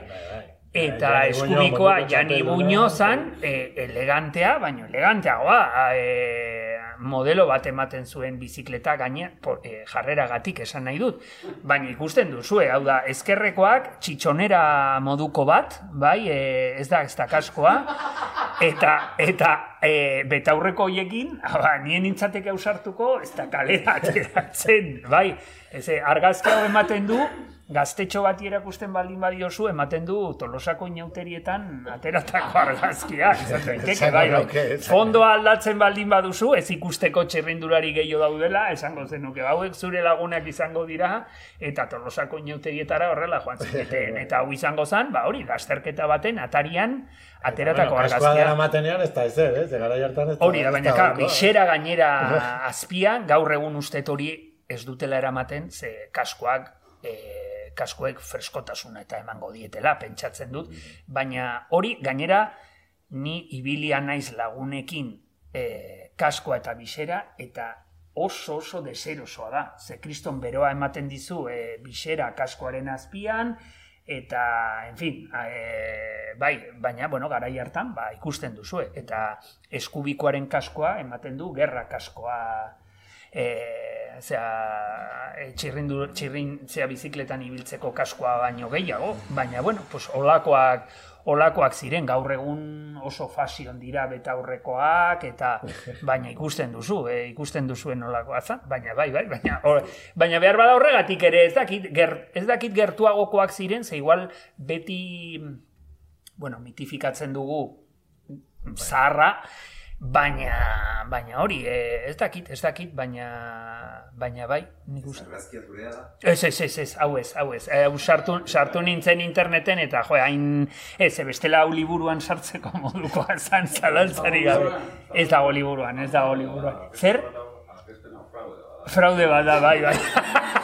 Eta Jani Buño, eskubikoa munduko Jani txapelduna. Buño zan, e, elegantea, baino eleganteagoa, e, modelo bat ematen zuen bizikleta gaine, por, e, jarreragatik esan nahi dut. Baina ikusten duzue, hau da, ezkerrekoak txitxonera moduko bat, bai, e, ez da, ez da kaskoa, eta, eta e, betaurreko hoiekin, ba, nien nintzateke ausartuko, ez da kalera ateratzen, bai, ez, argazki hau ematen du, gaztetxo bat erakusten baldin badiozu, ematen du tolosako inauterietan ateratako argazkia, *laughs* izan daiteke, bai, bai. Fondoa aldatzen baldin baduzu, ez ikusteko txirrindulari gehiago daudela, esango zenuke, hauek zure lagunak izango dira, eta tolosako inauterietara horrela joan zineten. *laughs* Eta hau izango zen, ba hori, lasterketa baten atarian ateratako bueno, argazkia. dara matenean ez da ezer, ez? Gara jartan ez da. Hori da, baina ka, bisera gainera *laughs* azpian, gaur egun ustet hori ez dutela eramaten, ze kaskoak, e, kaskoek freskotasuna eta emango dietela, pentsatzen dut, baina hori gainera ni ibilia naiz lagunekin e, kaskoa eta bisera, eta oso oso deserosoa da. Ze kriston beroa ematen dizu e, bisera kaskoaren azpian, eta, en fin, e, bai, baina, bueno, garai hartan, ba, ikusten duzue, eta eskubikoaren kaskoa ematen du gerra kaskoa, e, zera, e, txirrindu, txirrin, zera bizikletan ibiltzeko kaskoa baino gehiago, baina, bueno, pues, olakoak, olakoak ziren, gaur egun oso fasion dira betaurrekoak, eta *laughs* baina ikusten duzu, e, ikusten duzuen olakoa za, baina bai, bai, baina, hor- baina behar bada horregatik ere, ez dakit, ger, ez dakit gertuagokoak ziren, ze igual beti, bueno, mitifikatzen dugu zaharra, baina, baina hori, e, ez dakit, ez dakit, baina, baina bai, nik uste. Argazkia zurea da. Ez, ez, ez, ez, hau ez, hau ez. Eh, Hau sartu, sartu nintzen interneten eta jo, hain, ez, eh, bestela hau liburuan sartzeko *laughs* modukoa zan zalantzari gabe. Ez dago liburuan, ez dago liburuan. Zer? Fraude bat da, bai, bai. *laughs*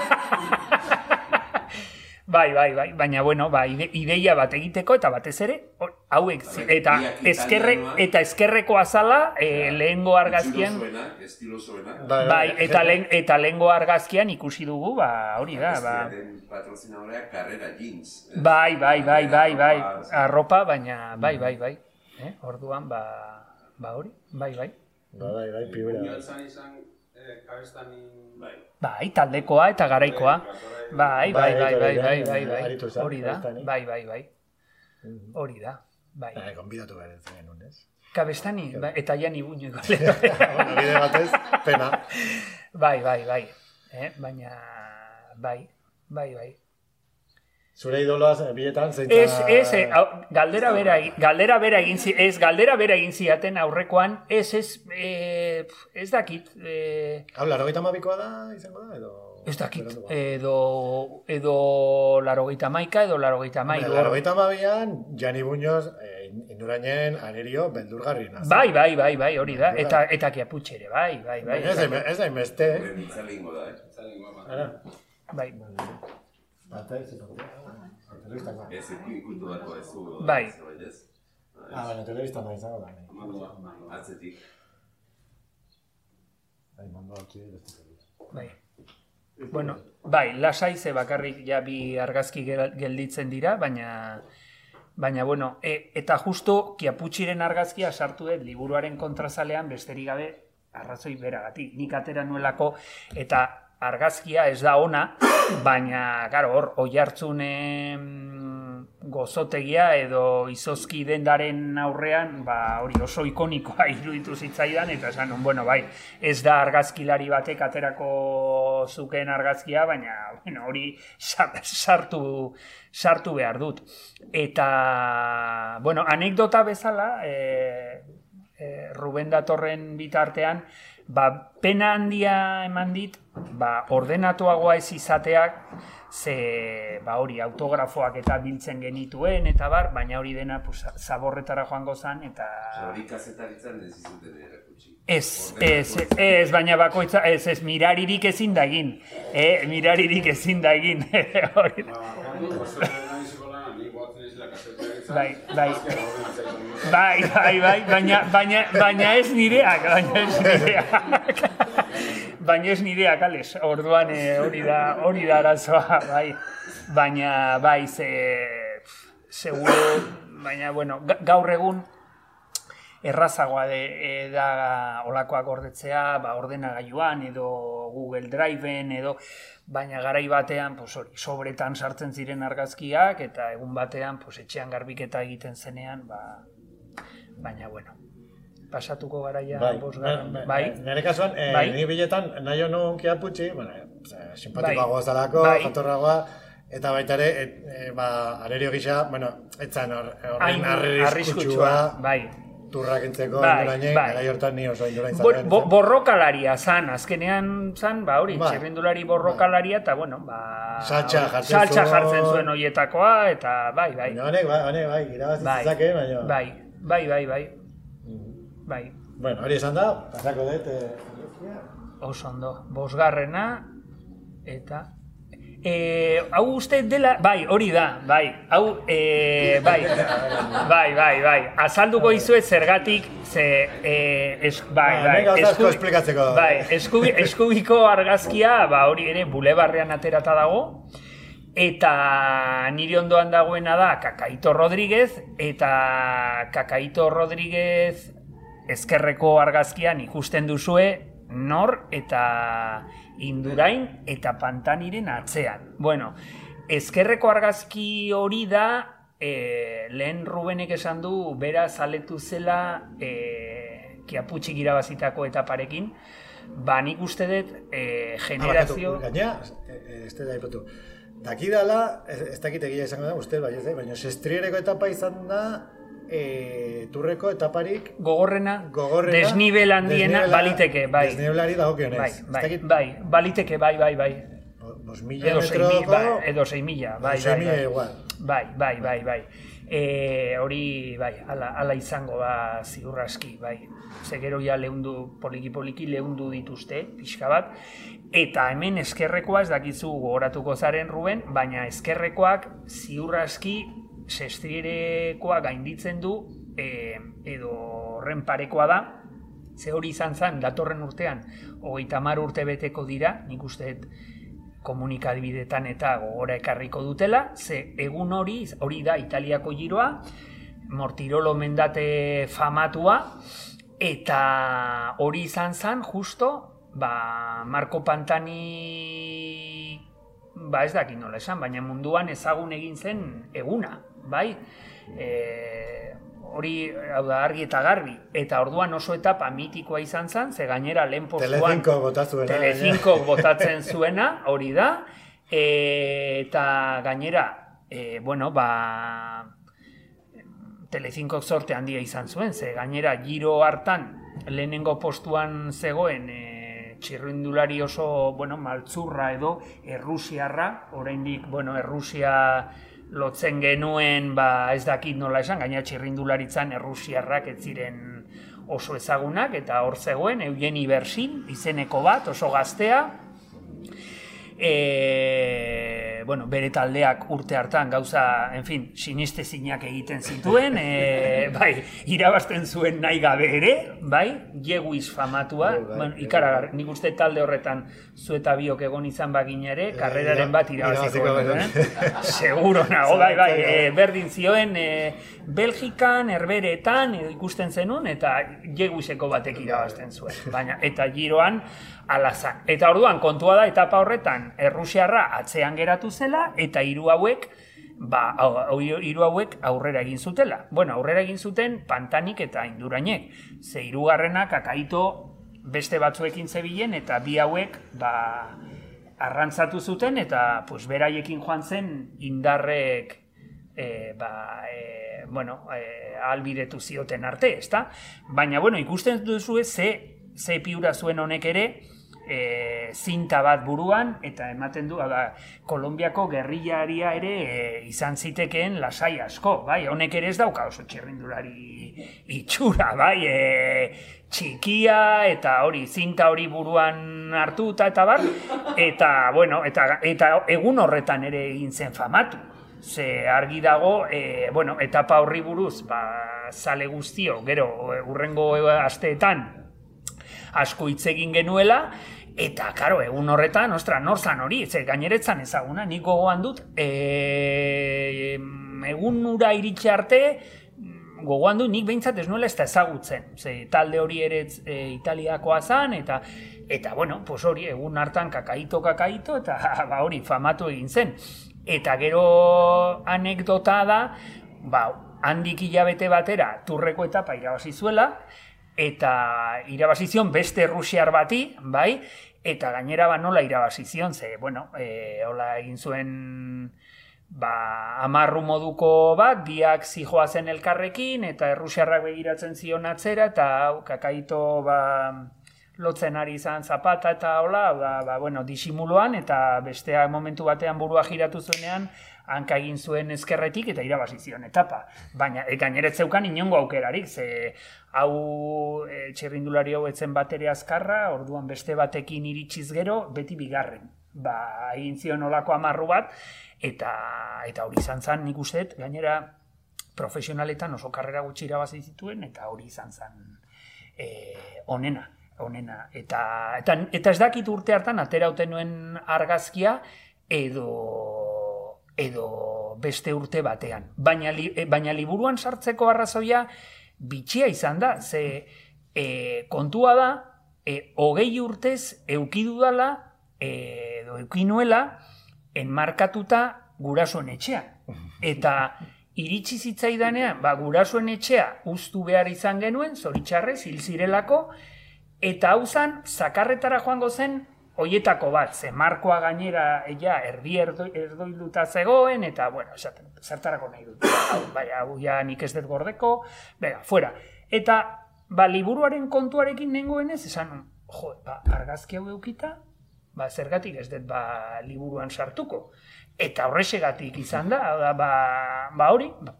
Bai, bai, bai, baina bueno, ba, ide, ideia bat egiteko eta batez ere, hauek, eta italianoak. eta ezkerreko azala, e, lehengo argazkian, estilosoenak. Bai, bai, eta, lehen, eta lehengo argazkian ikusi dugu, ba, hori da, ba, Carrera Jeans. Bai, bai, bai, bai, bai, Arropa, baina, bai, bai, bai, eh? orduan, ba, ba hori, bai, bai. Bai, bai, bai, pibera. Eh, kabestanin... Bai. Bai, taldekoa eta garaikoa. Bai, bai, bai, bai, bai, bai, bai, Aritu zen, hori da, bai, bai, bai, hori da, bai. Eh, konbidatu behar ez genuen, ez? Kabestani, bai, eta jani buño *laughs* bueno, bide batez, pena. Bai, bai, bai, eh? baina, bai, bai, bai. Zure idoloaz, eh, bietan, zeintza... Ez, ez, eh, hau- galdera bera, galdera bera egin zi, ez, galdera bera egin ziaten aurrekoan, ez, ez, eh, ez dakit, eh, Hau, laro gaita mabikoa da, izango da, edo... ez dakit, edo, edo larogeita maika, edo larogeita mairu. Laro gaita mabian, Jani Buñoz, eh, indurainen arerio beldurgarri. Bai, bai, bai, bai, hori da, eta, eta kiaputxe ere, bai, bai, bai, Ez da, ez da inbeste. Horren itzale ingo da, eh? Zalin guapa. Ara, bai, bata ez, ez, telebistako. Ez iku ikutu dako ez zu. Bai. ez? Ah, baina telebista nahi izango da. Atzetik. Bai, mando hau beste telebista. bai. Bueno, bai, lasai ze bakarrik ja bi argazki gel- gelditzen dira, baina Baina, bueno, e, eta justo kiaputxiren argazkia sartu dut liburuaren kontrazalean besterik gabe arrazoi beragatik. Nik atera nuelako eta argazkia ez da ona, *clears throat* baina, garo, hor, oi hartzun gozotegia edo izozki dendaren aurrean, ba, hori oso ikonikoa *laughs* iruditu zitzaidan, eta esan, bueno, bai, ez da argazkilari batek aterako zuken argazkia, baina, bueno, hori sa- sartu, sartu behar dut. Eta, bueno, anekdota bezala, e, e, Ruben datorren bitartean, ba, pena handia eman dit, ba, ordenatuagoa ez izateak, ze, ba, hori, autografoak eta biltzen genituen, eta bar, baina hori dena, pues, zaborretara joango zan, eta... Hori kazetaritzan ez izuten erakutsi. Ez, ez, ez, baina bakoitza, ez, ez, miraririk ezin da egin. Eh, miraririk ezin da egin. Hori da. Bai, bai. Bai, bai, bai, baina, baina, baina ez nireak, baina ez nireak. baina ez nireak, ales, orduan eh, hori da, hori da arazoa, bai. Baina, bai, ze, seguro, baina, bueno, ga- gaur egun, errazagoa de, e, da olakoak gordetzea, ba, ordenagailuan edo Google Driveen edo baina garai batean pues hori sobretan sartzen ziren argazkiak eta egun batean pues etxean garbiketa egiten zenean ba baina bueno pasatuko garaia Bai, bosgarren bai, bai Nire kasuan, eh, Bai. ni biletan nahi honun kiaputxi, bueno, eh, simpatikoagoa Bai. zalako, Bai. jatorragoa, eta baita ere, et, eh, ba, arerio gisa, bueno, etzan hor, horren Hain arriskutsua, bai turrak entzeko, Bai, bai. gara hortan ni oso indurain Bo, zaren. bo, borrokalaria zan, azkenean zan, ba hori, Bai. txirrindulari borrokalaria, eta bueno, ba... Saltsa jartzen saltsa zuen. jartzen zuen hoietakoa, eta bai, bai. Baina honek, bai, honek, bai, irabazi bai, baina... bai, bai, bai, bai, bai, Bueno, hori esan da, pasako dut, eh, oso ondo, bosgarrena, eta... E, hau uste dela, bai, hori da, bai, hau, e, bai, bai, bai, bai, azalduko izuet zergatik, ze, e, es, bai, Ba, bai, eskubi- bai, eskubi, eskubiko argazkia, ba, hori ere, bulebarrean aterata dago, eta nire ondoan dagoena da Kakaito Rodríguez, eta Kakaito Rodríguez ezkerreko argazkian ikusten duzue nor eta indurain eta pantaniren atzean. Bueno, ezkerreko argazki hori da e, lehen Rubenek esan du bera zaletu zela e, kiaputxik irabazitako etaparekin, ba nik uste dut e, generazio... Ah, Gaina, eh, ez da ipatu. Daki dala, ez, ez dakit egia izango da, uste, bai ez, eh? baina sestriereko etapa izan da, e, turreko etaparik Gogorrena, gogorrena. desnibel handiena, desnibela- baliteke, bai. Desnibelari dagokionez. Bai, bai, dakit, bai, baliteke, bai, bai, bai. bo- Bos mila Edo metroko, bai, edo sei mila, bai, bai, bai. igual. Bai, bai, bai, bai. E, hori, bai, ala, ala izango da ziurraski, bai. Ze gero ja leundu, poliki-poliki leundu dituzte, pixka bat. Eta hemen eskerrekoa ez dakizu gogoratuko zaren Ruben, baina eskerrekoak ziurraski sestrirekoa gainditzen du e, edo horren parekoa da, ze hori izan zen, datorren urtean, hogeita hamar urte beteko dira, nik uste dut komunikadibidetan eta gogora ekarriko dutela, ze egun hori, hori da Italiako giroa, Mortirolo mendate famatua, eta hori izan zen, justo, ba, Marco Pantani, ba ez dakit nola esan, baina munduan ezagun egin zen eguna, bai? E, hori, hau da, argi eta garbi. Eta orduan oso etapa mitikoa izan zen, ze gainera lehen postuan... Telecinco botatzen zuena, hori da, e, eta gainera, e, bueno, ba, Telecinco sorte handia izan zuen, ze gainera giro hartan lehenengo postuan zegoen e, txirrindulari oso, bueno, maltzurra edo errusiarra, oraindik, bueno, errusia lotzen genuen, ba, ez dakit nola esan, gaina txirrindularitzan errusiarrak ez ziren oso ezagunak, eta hor zegoen, Eugeni Bersin, izeneko bat, oso gaztea, e, bueno, bere taldeak urte hartan gauza, en fin, sinestezinak egiten zituen, e, *laughs* bai, irabazten zuen nahi gabe ere, bai, jeguiz famatua, Bai, bai, bueno, bai, ikaragar, nik uste talde horretan zu eta biok egon izan bagin ere, karreraren bat irabaziko eh? *laughs* Seguro nago, bai, bai, e, berdin zioen, e, Belgikan, Herberetan, edo ikusten zenun, eta jeguizeko batek irabazten zuen. Baina, eta giroan, alazan. Eta orduan, kontua da, etapa horretan, Errusiarra atzean geratu zela, eta hiru hauek, ba, hiru hauek aurrera egin zutela. Bueno, aurrera egin zuten pantanik eta indurainek. Ze hirugarrenak akaito beste batzuekin zebilen, eta bi hauek, ba, arrantzatu zuten, eta pues, beraiekin joan zen indarrek e, ba, e, bueno, e, albidetu zioten arte, ezta? Baina, bueno, ikusten duzu ze, ze piura zuen honek ere, e, zinta bat buruan, eta ematen du, da, Kolombiako gerrilaria ere e, izan zitekeen lasai asko, bai, honek ere ez dauka oso txerrindulari itxura, bai, e, txikia eta hori zinta hori buruan hartuta eta bar eta bueno eta eta egun horretan ere egin zen famatu. Ze argi dago e, bueno etapa horri buruz ba sale guztio gero e, urrengo asteetan asko hitz egin genuela eta karo egun horretan ostra nor zan hori ze gaineretzan ezaguna nik gogoan dut e, egun ura iritsi arte gogoan du nik behintzat ez nuela ez da ezagutzen. Ze talde hori ere e, Italiakoa zan, eta eta bueno, pues hori egun hartan kakaito kakaito, eta *laughs* ba, hori famatu egin zen. Eta gero anekdota da, ba, handik hilabete batera turreko etapa irabazi zuela, eta irabazi zion beste Rusiar bati, bai, eta gainera ba nola irabazi zion, ze, bueno, e, hola egin zuen ba, amarru moduko bat, biak zijoa zen elkarrekin, eta errusiarrak begiratzen zion atzera, eta hau, kakaito ba, lotzen ari izan zapata eta hola, ba, ba, bueno, disimuloan, eta bestea momentu batean burua giratu zuenean, hanka egin zuen ezkerretik eta irabazi zion etapa. Baina, e, gaineret zeukan inongo aukerarik, ze hau e, txerrindulari hau etzen batere azkarra, orduan beste batekin iritsiz gero, beti bigarren. Ba, egin zion olako amarru bat, eta eta hori izan zen nik uste gainera profesionaletan oso karrera gutxi irabazi zituen eta hori izan zen eh, onena onena eta, eta eta ez dakit urte hartan aterauten nuen argazkia edo edo beste urte batean baina li, eh, baina liburuan sartzeko arrazoia bitxia izan da ze e, kontua da e, hogei urtez eukidudala e, edo eukinuela enmarkatuta gurasoen etxean. Eta iritsi zitzaidanean, ba, gurasoen etxea uztu behar izan genuen, zoritxarrez, hil zirelako, eta hau zan, zakarretara joango zen, hoietako bat, ze markoa gainera, ella, erdi erdo, erdoiluta zegoen, eta, bueno, esaten, zertarako nahi dut, bai, hau ja nik ez dut gordeko, bega, fuera. Eta, ba, liburuaren kontuarekin nengoen ez, esan, jo, ba, argazki hau eukita, ba, zergatik ez dut ba, liburuan sartuko. Eta horrexegatik izan da, da, ba, ba hori, ba,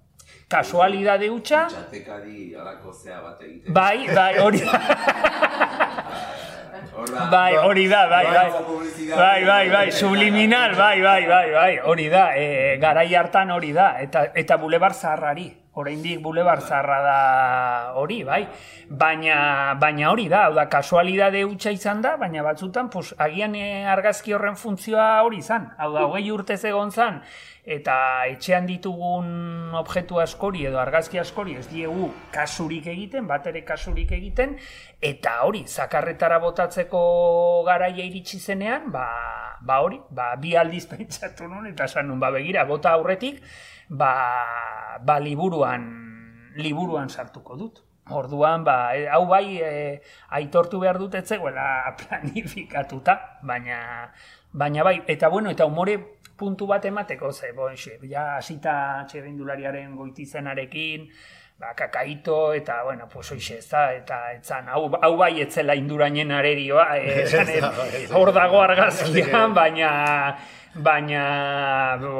kasualidade hutsa, Txatekari alako zea bat egiten. bai, bai, hori *laughs* bai, hori da, bai, bai, doaingo publizitate. bai, bai, bai, subliminal, bai, bai, bai, bai, hori da, e, garai hartan hori da, eta, eta bulebar zaharrari, oraindik bulebar zaharra da hori, bai, baina, baina hori da, hau da, kasualidade hutsa izan da, baina batzutan, pues, agian e, argazki horren funtzioa hori izan, hau da, hogei urtez egon zan, eta etxean ditugun objektu askori edo argazki askori ez diegu kasurik egiten, bat ere kasurik egiten, eta hori, zakarretara botatzeko garaia iritsi zenean, ba, ba hori, ba, bi aldiz pentsatu nun, eta esan nun, ba, begira, bota aurretik, ba, ba liburuan, liburuan sartuko dut. Orduan, ba, e, hau bai, e, aitortu behar dut ez zegoela *laughs* planifikatuta, baina, baina bai, eta bueno, eta umore puntu bat emateko, ze, bo, xe, ja, hasita txerrindulariaren goitizenarekin, ba, kakaito, eta, bueno, pues, hoxe, ez da, eta, etzan, hau, hau bai etzela indurainen arerioa, e, esan, da. hor dago argazkian, baina, baina,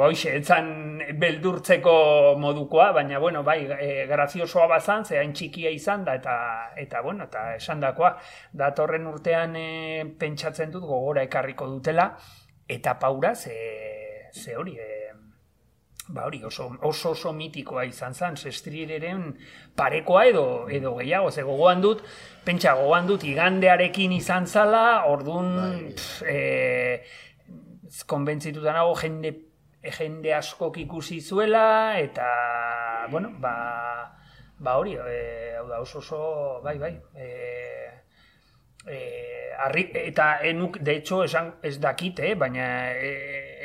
hoxe, etzan beldurtzeko modukoa, baina, bueno, bai, e, graziosoa bazan, ze hain txikia izan da, eta, eta, bueno, eta esandakoa, datorren urtean e, pentsatzen dut gogora ekarriko dutela, eta paura, ze, ze hori, e, ba hori, oso, oso oso mitikoa izan zen, zestrileren parekoa edo, edo gehiago, ze gogoan dut, pentsa gogoan dut igandearekin izan zala, ordun Bai. pff, e, konbentzituta nago jende, jende askok ikusi zuela, eta, bueno, ba, ba hori, e, hau da, oso oso, bai, bai, e, e, arri, eta enuk, de hecho, esan, ez dakit, eh, baina e,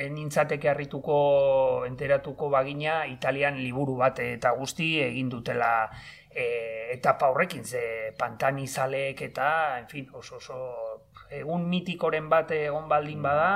enintzateke harrituko, enteratuko bagina, Italian liburu bat eta guzti egin dutela e, etapa horrekin, ze pantanizalek eta, en fin, oso oso egun mitikoren bat egon baldin bada,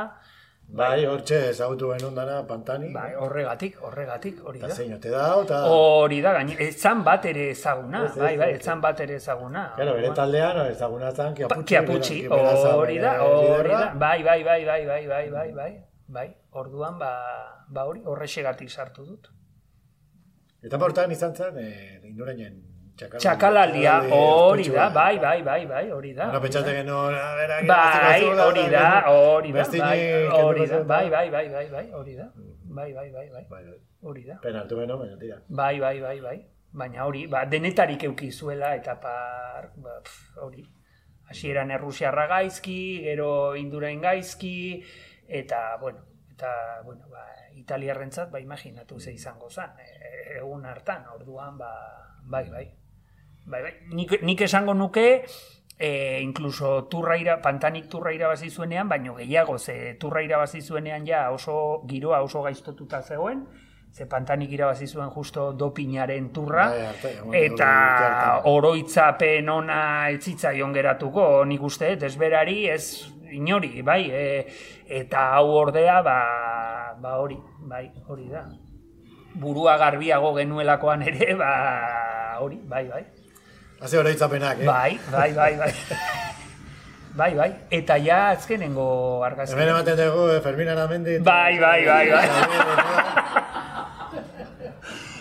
Bai, hortxe ezagutu genuen dana pantani. bai, horregatik, horregatik, hori da. zein ote da, eta... Hori da, gaine, etzan bat ere ezaguna, Ez, ez, bai, bai, etzan bat ere ezaguna. Claro, bere taldean, ezaguna Pa- Kiaputxi. Kiaputxi, hori da, hori da. Bai, bai, bai, bai, bai, bai, bai, bai, bai. Orduan, ba, ba hori, horrexegatik sartu dut. Eta portan izan zen, eh, indurainen txakalaldi. Txakalaldia, txakalaldi hori da, bai, bai, bai, bai, hori da. Bueno, pentsatzen genuen, a ber, agian Bai, hori da, eta- hori da, Bestinik bai, hori da, zuen, bai, bai, bai, bai, bai, hori da. Bai, bai, bai, bai, Bai, bai. hori da. Pena hartu genuen, baina tira. Bai, bai, bai, bai. Baina hori, ba, denetarik euki zuela eta par, ba, pf, hori. Hasieran errusiarra gaizki, gero indurain gaizki, eta, bueno, eta, bueno, ba, italiarrentzat, ba, imaginatu ze izango zen, e, egun hartan, orduan, ba, bai, bai. Bai, bai. Nik, nik esango nuke, e, incluso turra ira, pantanik turra irabazi zuenean, baino gehiago, ze turra irabazi zuenean ja oso giroa oso gaiztotuta zegoen, ze pantanik irabazi zuen justo dopinaren turra, Bai, arte, eta oroitzapen ona etzitzaion geratuko, nik uste, desberari ez inori, bai, e, eta hau ordea, ba, ba hori, bai, hori da. Burua garbiago genuelakoan ere, ba, hori, bai, bai. Haze oroitzapenak, eh? Bai, bai, bai, bai. bai, bai. Eta ja azkenengo argazki. Hemen ematen dugu, eh, Fermin Aramendi. Bai, bai, bai, bai.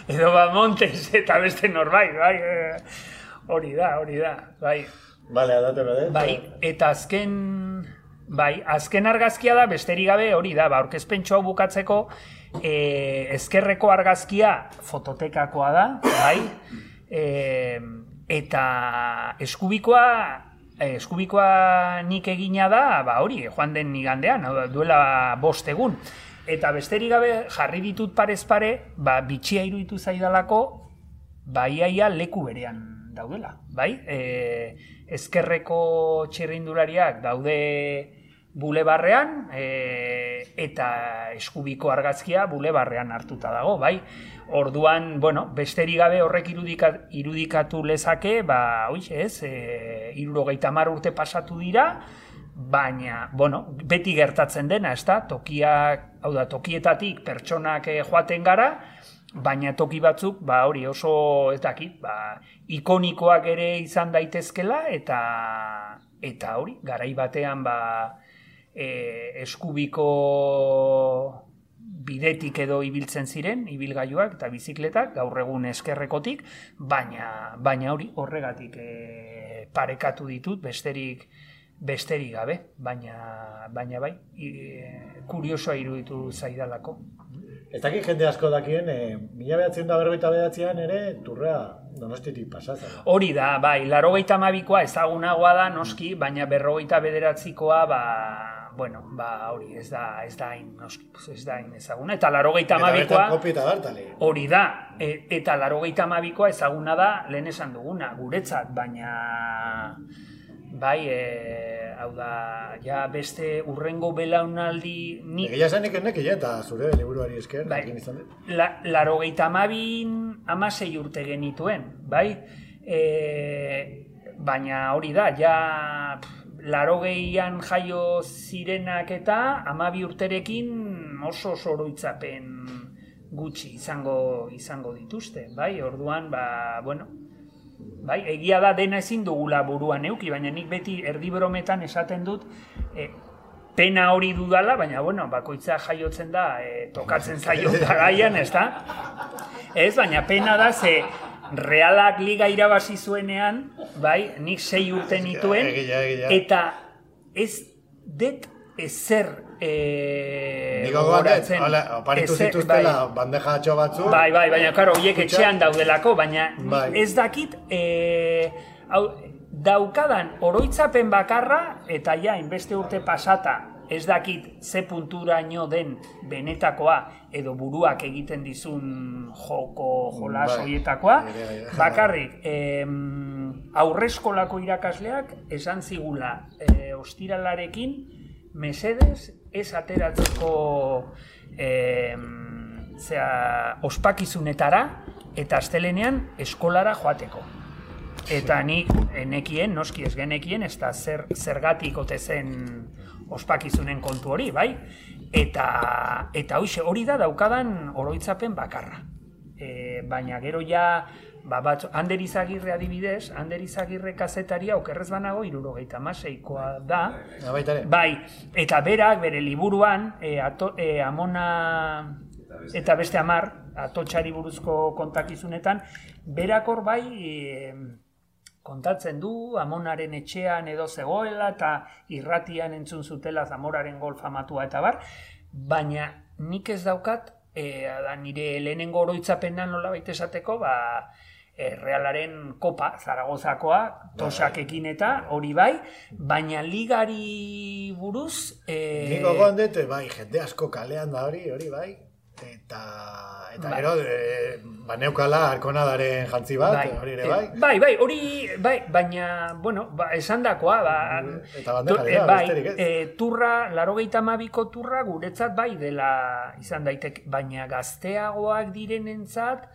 Edo ba Montes eta beste norbait, bai. eh, Hori da, hori da, bai. Vale, adate bede. Bai, eta azken bai, azken argazkia da besterik gabe hori da, ba aurkezpentxo hau bukatzeko e, ezkerreko argazkia fototekakoa da, bai? E, eta eskubikoa eh, eskubikoa nik egina da, ba hori, joan den igandean, hau da, duela bost egun. Eta besterik gabe jarri ditut parez pare, ba bitxia iruditu zaidalako, baiaia leku berean daudela, bai? E, ezkerreko txirrindulariak daude bulebarrean e, eta eskubiko argazkia bulebarrean hartuta dago, bai? Orduan, bueno, besterik gabe horrek irudika, irudikatu lezake, ba, hoize ez, e, irurogeita hamar urte pasatu dira, baina, bueno, beti gertatzen dena, ez da, tokiak, hau da, tokietatik pertsonak eh, joaten gara, baina toki batzuk, ba hori oso ez dakit, ba, ikonikoak ere izan daitezkela eta eta hori garai batean ba e, eskubiko bidetik edo ibiltzen ziren ibilgailuak eta bizikletak gaur egun eskerrekotik, baina baina hori horregatik e, parekatu ditut besterik besterik gabe, baina baina bai, i, kuriosoa iruditu zaidalako. Ez dakit jende asko dakien, eh, mila behatzen da berrogeita behatzean ere, turrea donostitik pasatzen. Hori da, bai, larogeita amabikoa ezagunagoa da, noski, baina berrogeita bederatzikoa, ba, bueno, ba, hori, ez da, ez da noski, pues ez da hain ezaguna. Eta larogeita Eta bertan amabikoa, kopi eta dartali. hori da, e, eta larogeita amabikoa ezaguna da, lehen esan duguna, guretzat, baina, bai, e, hau da, ja beste urrengo belaunaldi, nik Egia esan nik enek eta zure liburuari esker, Bai. izan dut. La, larogeita amabin amasei urte genituen, bai? E, baina hori da, ja pff, larogeian jaio zirenak eta amabi urterekin oso oso oroitzapen gutxi izango izango dituzte, bai? Orduan, ba, bueno, bai, egia da dena ezin dugula buruan euki, baina nik beti erdi brometan esaten dut, e, pena hori dudala, baina bueno, bakoitza jaiotzen da, e, tokatzen zaio *laughs* garaian, ez da? Ez, baina pena da, ze realak liga irabazi zuenean, bai, nik sei urte nituen, eta ez det ezer e, Niko gogoratzen, oparitu zituztela bai, bandeja batzu. Bai, bai, baina, karo, Kutxa- etxean daudelako, baina Bai. ez dakit, e, hau, daukadan oroitzapen bakarra, eta ja, inbeste urte pasata, ez dakit ze punturaino den benetakoa, edo buruak egiten dizun joko jolas Bai. horietakoa, bakarrik, em, aurreskolako irakasleak esan zigula e, ostiralarekin, mesedez, ez ateratzeko em, zera, ospakizunetara eta astelenean eskolara joateko. Eta nik enekien, noski ez genekien, ez da zer, zergatik ote zen ospakizunen kontu hori, bai? Eta, eta hoxe, hori da daukadan oroitzapen bakarra. E, baina gero ja, ba, bat, Ander Izagirre adibidez, Ander Izagirre kazetaria okerrez banago irurogeita maseikoa da, Ja, baita ere. Bai, eta berak bere liburuan e, ato, e, amona eta beste amar, atotxari buruzko kontakizunetan, berak hor bai e, kontatzen du, amonaren etxean edo zegoela eta irratian entzun zutela zamoraren gol famatua eta bar, baina nik ez daukat, e, da nire lehenengo oroitzapenan nola baita esateko, ba, e, Realaren kopa, Zaragozakoa, tosakekin eta hori bai, baina ligari buruz... E, Niko gogoan dut, bai, jende asko kalean da hori, hori bai. Eta, eta Bai. gero, e, baneukala arkonadaren jantzi bat, hori ere bai. Bai, bai, hori, bai, baina, bueno, ba, esan dakoa, ba, Eta tu- bai, besterik ez. e, turra, larogeita mabiko turra guretzat bai dela izan daitek, baina gazteagoak direnentzat,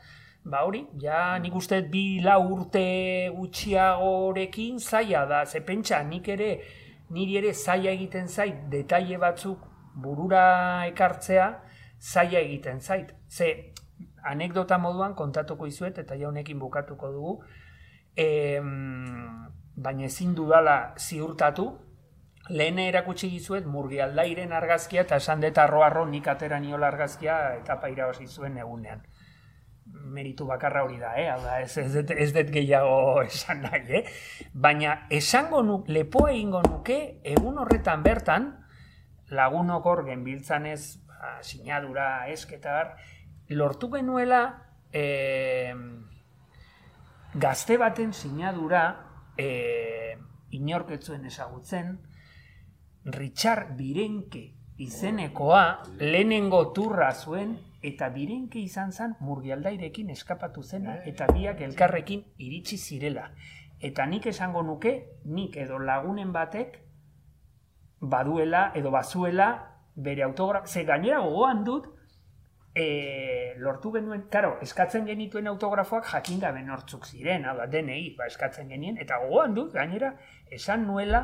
ba hori, ja nik uste bi lau urte gutxiagorekin zaila da, ze pentsa nik ere, niri ere zaila egiten zait, detaile batzuk burura ekartzea, zaila egiten zait. Ze, anekdota moduan kontatuko izuet, eta ja honekin bukatuko dugu, em, baina ezin dudala ziurtatu, lehen erakutsi dizuet murgialdairen argazkia eta esan dut arro-arro nik atera niola argazkia eta irabazi zuen egunean. Meritu bakarra hori da, eh? Hau da, ez, ez, dut, ez dut gehiago esan nahi, eh? Baina esango nu, lepoa egingo nuke, egun horretan bertan, lagunok hor genbiltzan ez, ba, sinadura, esketar, lortu genuela, eh, gazte baten sinadura e, inorketzuen ezagutzen, Richard Birenke izenekoa lehenengo turra zuen eta Birenke izan zen murgialdairekin eskapatu zena eta biak elkarrekin iritsi zirela. Eta nik esango nuke, nik edo lagunen batek baduela edo bazuela bere autograf, ze gainera gogoan dut, e, lortu genuen, karo, eskatzen genituen autografoak jakin gabe nortzuk ziren, hau da, DNI, ba, eskatzen genien, eta gogoan dut, gainera, esan nuela,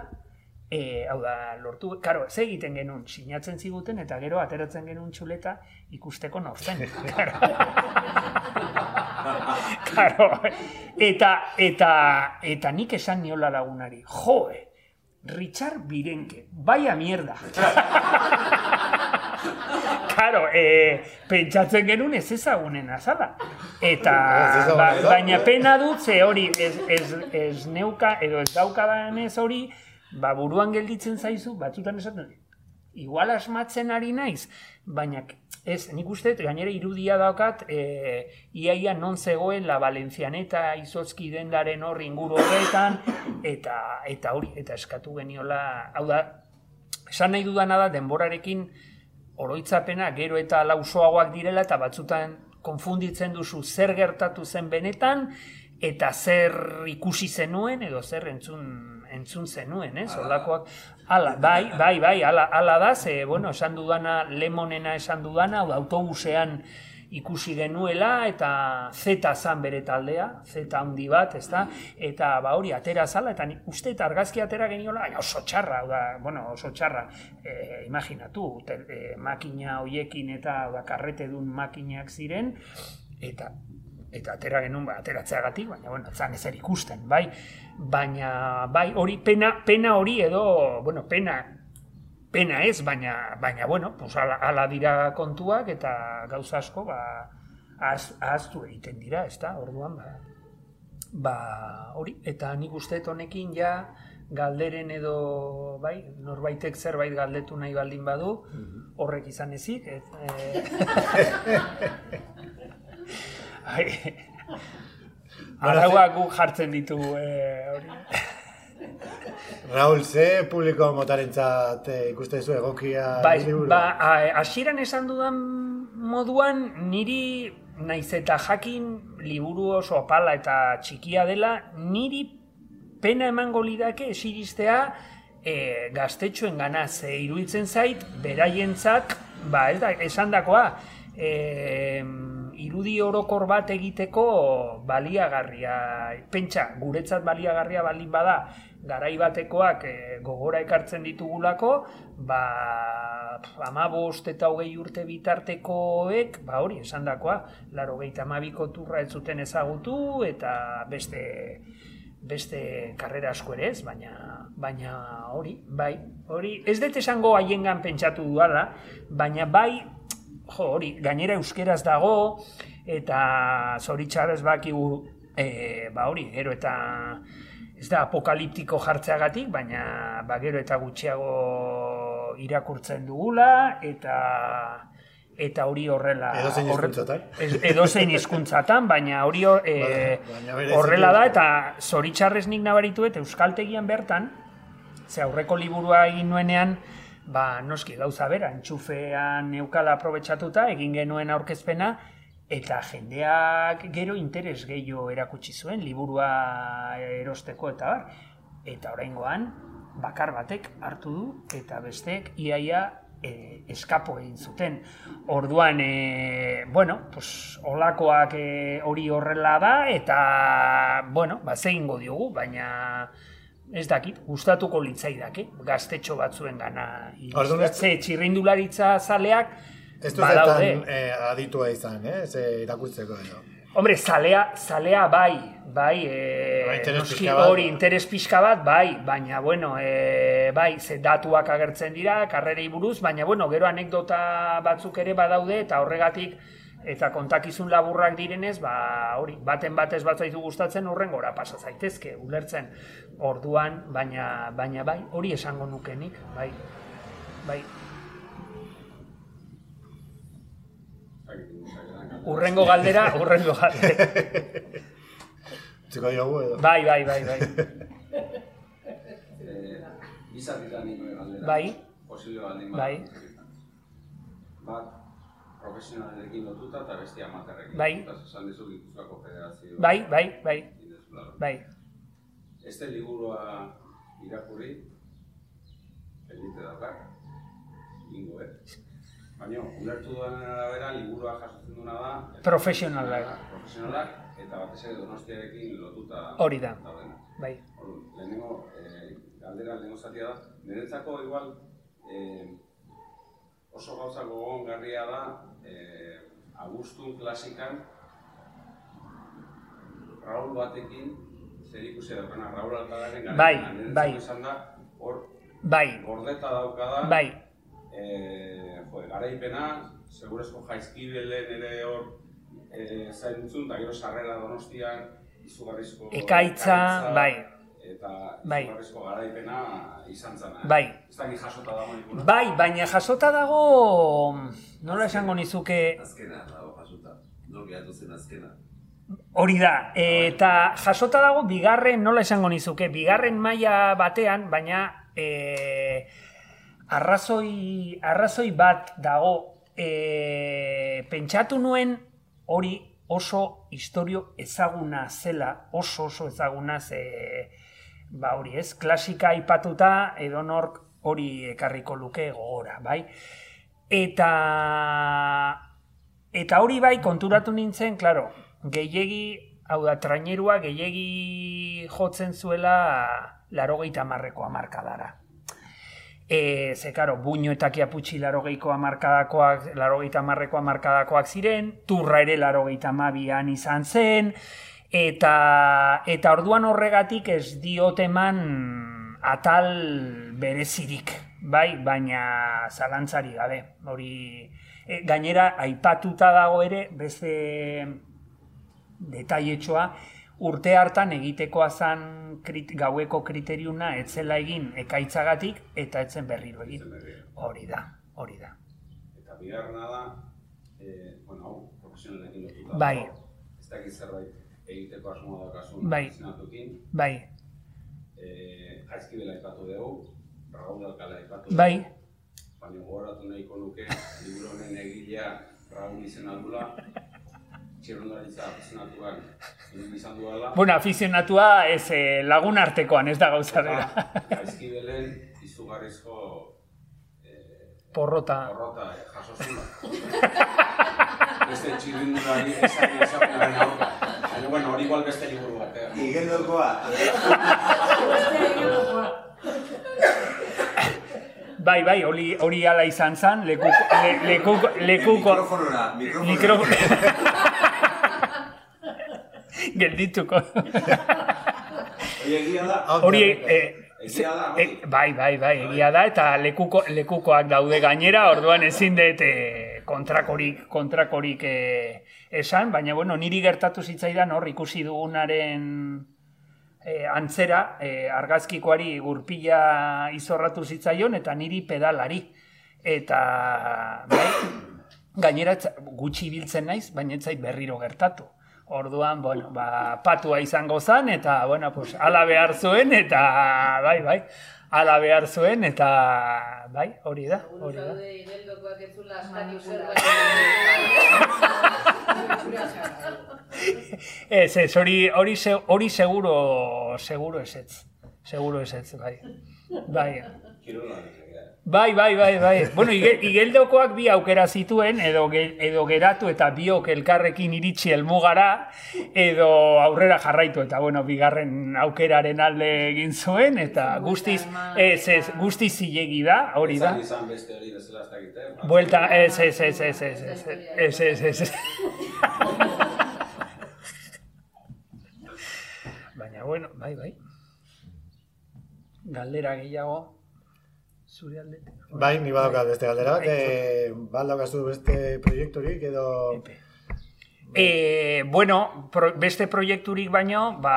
e, hau da, lortu, karo, ze egiten genuen, sinatzen ziguten, eta gero ateratzen genuen txuleta ikusteko nortzen. *laughs* Karo, *laughs* eta, eta, eta nik esan niola lagunari, joe, Richard Birenke, vaya mierda. *laughs* Karo, e, pentsatzen genuen ez ezagunen azala. Eta, ba, baina pena dut, ze hori, ez, ez, ez neuka, edo ez daukadan ez hori, ba, buruan gelditzen zaizu, batzutan esaten, igual asmatzen ari naiz, baina ez, nik uste, gainera irudia daukat, e, iaia non zegoen la Valencianeta izozki dendaren hor inguru horretan, eta, eta hori, eta eskatu geniola, hau da, esan nahi dudana da, denborarekin oroitzapena gero eta lausoagoak direla, eta batzutan konfunditzen duzu zer gertatu zen benetan, eta zer ikusi zenuen, edo zer entzun, entzun zenuen, ez? Horlakoak, ala, bai, bai, bai, ala, ala da, ze, bueno, esan dudana, lemonena esan dudana, da, autobusean ikusi genuela, eta zeta zan bere taldea, zeta handi bat, ezta? Eta, ba, hori, atera zala, eta uste eta argazki atera geniola, oso txarra, da, bueno, oso txarra, e, imaginatu, te, e, makina hoiekin eta, da, karrete dun makinak ziren, eta eta atera genuen ba, ateratzeagatik, baina bueno, zan ezer ikusten, bai? Baina, bai, hori, pena, pena hori edo, bueno, pena, pena ez, baina, baina bueno, pues ala, ala dira kontuak eta gauza asko, ba, ahaz- ahaztu egiten dira, ezta, orduan, ba, ba, hori, eta nik uste honekin ja, galderen edo, bai, norbaitek zerbait galdetu nahi baldin badu, horrek izan ezik, et, e, *laughs* *laughs* Arauak guk jartzen ditugu, e, hori. *laughs* Raul, ze publiko motarentzat eh, ikuste zu egokia Bai, ba, a- hasieran esan dudan moduan, niri naiz eta jakin liburu oso apala eta txikia dela, niri pena emango lidake esiristea e, gaztetxoen gana, ze iruditzen zait, beraientzat, ba, ez da, esan dakoa, e, irudi orokor bat egiteko baliagarria, pentsa, guretzat baliagarria baldin bada, garai batekoak e, gogora ekartzen ditugulako, ba, amabost eta hogei urte bitartekoek, ba hori, esan dakoa, laro gehieta amabiko turra ez zuten ezagutu, eta beste, beste karrera asko ere ez, baina, baina hori, bai, hori, ez dut esango haiengan pentsatu duala, baina bai, jo, hori, gainera euskeraz dago, eta zoritxarrez bakigu, e, ba hori, gero eta ez da apokaliptiko jartzeagatik, baina ba, gero eta gutxiago irakurtzen dugula, eta eta hori horrela Edozein hizkuntzatan. Edozein hizkuntzatan, baina hori hor- e, Baina- horrela da eta zoritxarrez nik nabarituet euskaltegian bertan, ze aurreko liburua egin nuenean, ba, noski gauza bera, entxufean neukala aprobetxatuta, egin genuen aurkezpena, eta jendeak gero interes gehiago erakutsi zuen, liburua erosteko eta bar. Eta oraingoan bakar batek hartu du, eta besteek iaia e, eskapo egin zuten. Orduan, e, bueno, pues, olakoak e, hori horrela da, eta, bueno, ba, zehingo diogu, baina ez dakit, gustatuko litzaidake, gaztetxo batzuen gana. Orduan ez- Ze txirrindularitza zaleak, Ez du zertan eh, aditua izan, eh? Ze irakurtzeko edo. Hombre, zalea, zalea bai, bai, e, interes noski hori interes pixka bat, bai, baina, bueno, e, bai, ze datuak agertzen dira, karrerei buruz, baina, bueno, gero anekdota batzuk ere badaude, eta horregatik, eta kontakizun laburrak direnez, ba, hori, baten batez bat zaizu gustatzen, urrengora pasa zaitezke, ulertzen, orduan, baina, baina, bai, hori esango nukenik, bai, bai, urrengo galdera, urrengo galdera, Txiko diogu edo. bai, bai, bai, bai, Eh, Bizat dira nire galdera. Bai. Posible baldin Bai. Bat, profesionalekin lotuta eta beste amaterrekin. Bai. Esan dizu Gipuzkoako Federazio. bai, bai, bai, bai. Este liburua irakurri, elite daukar, ingo, eh? Baina, ulertu duan arabera, liburua jasotzen duna da... Profesionalak. Profesionalak, eta batez ere donostiarekin lotuta Hori da. daudena. Bai. Lehenengo, eh, galdera lehenengo zatia da, niretzako igual eh, oso gauza gogongarria da eh, Agustun klasikan Raul batekin zer ikusi daukana Raul Altalaren garaipena. Bai, Niretzako bai. izan da, hor Bai, gordeta daukada, bai, eh, jo, garaipena, segurezko jaizkibelen ere hor eh, zaintzun, eta gero sarrera donostian, izugarrizko Ekaitza, bai. Eta Bai. izugarrizko garaipena izan zen. eh? Bai. Ez da jasota dago nikuna. bai, baina jasota dago, nola esango nizuke, Azkena dago jasota. Noki atu zen azkena. hori da, eta jasota dago bigarren, nola esango nizuke, bigarren maila batean, baina e, arrazoi, arrazoi bat dago, e, pentsatu nuen hori oso historio ezaguna zela, oso oso ezaguna ze, ba hori ez, klasika aipatuta edonork hori ekarriko luke gogora, bai? Eta eta hori bai konturatu nintzen, claro, gehiegi, hau da, trainerua gehiegi jotzen zuela larogeita marreko amarkadara. E, ze, karo, buño eta kiaputxi larogeiko amarkadakoak, larogeita marreko amarkadakoak ziren, turra ere larogeita mabian izan zen, eta, eta orduan horregatik ez dioteman atal berezirik, bai, baina zalantzari gabe, hori e, gainera aipatuta dago ere beste detailetxoa, urte hartan egitekoa zan krit, gaueko kriteriuna etzela egin ekaitzagatik eta etzen berriro egin. Hori da, hori da. Eta bigarrena da, eh, bueno, profesionalekin lotuta. Bai. Ez dakit zerbait egiteko asmoa daukasun Bai. izenatukin. Bai, Eh, Jaizkibela aipatu dugu, Raúl Alcala aipatu dugu. bai, Baina gogoratu nahiko nuke, liburu honen egilea Raúl izena dula, txirrondularitza afizionatuan egin izan duela. bueno, afizionatua ez eh, lagun artekoan, ez da gauza bera. Jaizkibelen izugarrizko eh, Porrota. porrota eh, jaso zula. *laughs* beste txirrindulari ezagri ezagunaren aurka. Baina, bueno, hori igual beste liburu bat. eh. Igeldokoa. Bai, bai, hori hori hala izan zen, lekuko, le, lekuko, lekuko, Mikrofonora, mikrofonora. mikro... Geldituko. Hori egia da, Hori, eh, egia da, hori. bai, bai, bai, egia da, eta lekuko, lekukoak daude gainera, orduan ezin dut eh, kontrakorik, kontrakorik eh, esan, baina, bueno, niri gertatu zitzaidan hor ikusi dugunaren eh, antzera, eh, argazkikoari gurpila izorratu zitzaion, eta niri pedalari. Eta, bai, gainera gutxi biltzen naiz, baina ez zait berriro gertatu. Orduan, bueno, ba, patua izango zen, eta, bueno, pues, ala behar zuen, eta, bai, bai, ala behar zuen, eta, bai, hori da, hori da. Ez Ez, hori, hori, se- hori seguro, seguro ez ez, seguro ez ez, bai, bai. Kirolari, egia. Bai, bai, bai, bai. Bueno, ige- igeldokoak bi aukera zituen, edo, edo geratu eta biok elkarrekin iritsi helmugara, edo aurrera jarraitu, eta bueno, bigarren aukeraren alde egin zuen, eta guztiz, ez, ez, guztiz zilegi da, hori da. Izan izan beste hori bezala ez dakite. Buelta, ez, ez, ez, ez, ez, ez, ez, ez, ez, ez. Baina, bueno, bai, bai. Galdera gehiago, zure aldetik. Bai, ni badaukat beste galdera bat, eh, badaukazu beste proiekturik edo... E, bueno, pro, beste proiekturik baino, ba,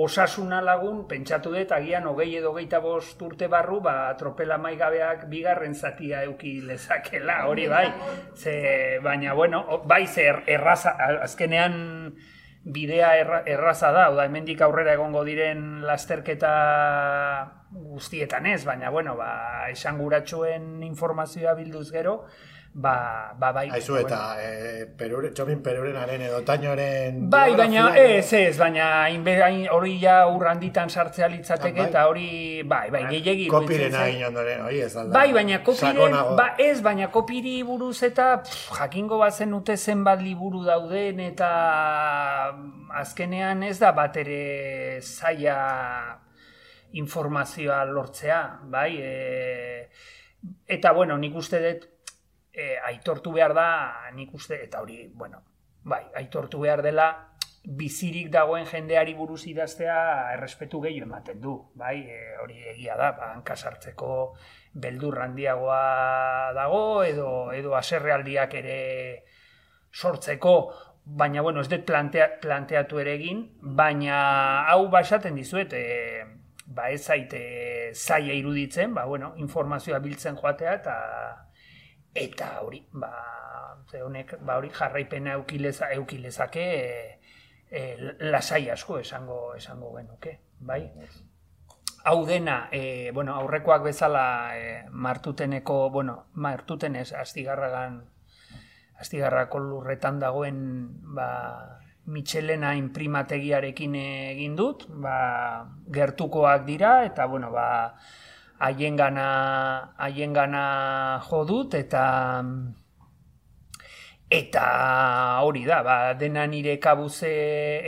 osasuna lagun, pentsatu dut, agian hogei edo geita bost urte barru, ba, tropela maigabeak bigarren zatia euki lezakela, hori bai. Ze, baina, bueno, bai, ze er- erraza, azkenean bidea erra, erraza da, oda, hemendik aurrera egongo diren lasterketa guztietan ez, baina, bueno, ba, esanguratsuen informazioa bilduz gero, ba, ba bai. Aizu bueno. eta eh, perure, txomin perurenaren edo tainoaren... Bai, baina ez, ez, baina hain hori ja urranditan sartzea litzateke Ah, bai. eta hori, bai, bai, iruditzen Kopirena zait. egin ondoren, hori ez alda. Bai, baina kopiren, ba, ez, baina kopiri buruz eta pff, jakingo bazen ute zenbat liburu dauden eta azkenean ez da bat ere zaila informazioa lortzea, bai, e, eta bueno, nik uste dut e, aitortu behar da, nik uste, eta hori, bueno, bai, aitortu behar dela, bizirik dagoen jendeari buruz idaztea errespetu gehiago ematen du, bai, e, hori egia da, ba, hanka sartzeko beldur handiagoa dago, edo, edo aserrealdiak ere sortzeko, baina, bueno, ez dut plantea, planteatu ere egin, baina hau ba esaten dizuet, e, ba ez zaite zaila iruditzen, ba, bueno, informazioa biltzen joatea, eta eta hori, ba, ze honek, ba, hori jarraipena eukileza, eukilezake e, e, lasai asko esango esango genuke, bai? Hau dena, e, bueno, aurrekoak bezala e, martuteneko, bueno, martutenez astigarragan astigarrako lurretan dagoen ba, Michelena imprimategiarekin egin dut, ba, gertukoak dira, eta bueno, ba, haiengana haiengana jo dut eta eta hori da, ba, dena nire kabuze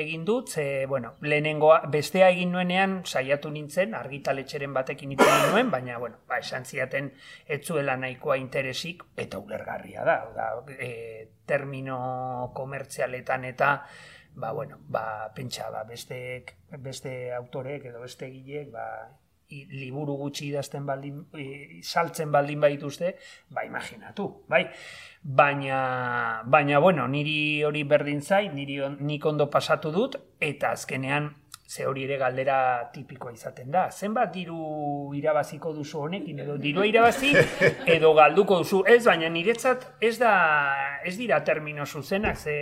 egin dut, ze, bueno, lehenengoa, bestea egin nuenean saiatu nintzen, argitaletxeren batekin hitz nuen, baina, bueno, ba, esan ziaten etzuela nahikoa interesik, eta ulergarria da, da e, termino komertzialetan eta, ba, bueno, ba, pentsa, ba, beste, beste autorek edo beste gilek, ba, liburu gutxi idazten baldin, i- saltzen baldin baituzte, ba, imaginatu, bai? Baina, baina, bueno, niri hori berdin zait, niri on, nik ondo pasatu dut, eta azkenean, ze hori ere galdera tipikoa izaten da. Zenbat diru irabaziko duzu honekin, edo dirua irabazi, *laughs* edo galduko duzu. Ez, baina niretzat ez da, ez dira termino zuzenak, ze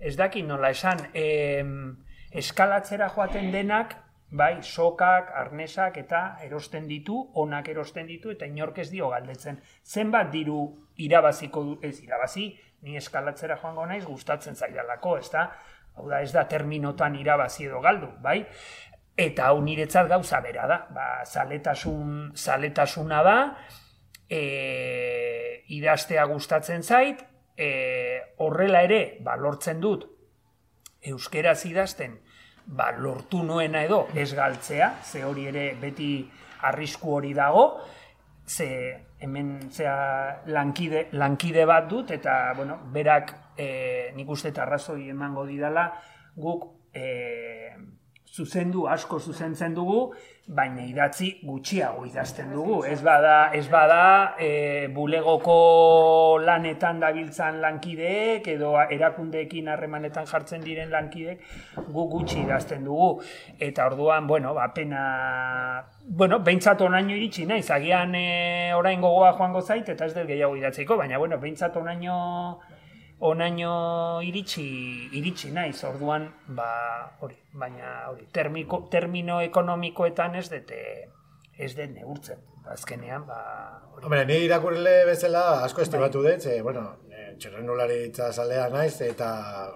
ez dakit nola esan, em, eskalatzera joaten denak, bai, sokak, arnesak eta erosten ditu, onak erosten ditu eta inork ez dio galdetzen. Zenbat diru irabaziko du, ez irabazi, ni eskalatzera joango naiz gustatzen zaidalako, ez da? Hau da, ez da terminotan irabazi edo galdu, bai? Eta hau niretzat gauza bera da, ba, zaletasun, zaletasuna da, e, idaztea gustatzen zait, e, horrela ere, ba, lortzen dut, euskeraz idazten, ba, lortu nuena edo ez galtzea, ze hori ere beti arrisku hori dago, ze hemen zea lankide, lankide bat dut, eta, bueno, berak e, nik uste eta arrazoi emango didala, guk e, zuzendu, asko zuzentzen dugu, baina idatzi gutxiago idazten dugu. Ez bada, ez bada e, bulegoko lanetan dabiltzan lankideek edo erakundeekin harremanetan jartzen diren lankideek gu gutxi idazten dugu. Eta orduan, bueno, ba, pena... Bueno, behintzat onaino iritsi naiz, agian e, orain gogoa joango zait, eta ez dut gehiago idatzeko, baina, bueno, behintzat onaino onaino iritsi iritsi naiz orduan ba hori baina hori termiko, termino ekonomikoetan ez dute ez dut neurtzen. Azkenean ba hori. Hombre, ni irakurle bezala asko estimatu dut, ze, bueno, eh, txerrendularitza zalea naiz, eta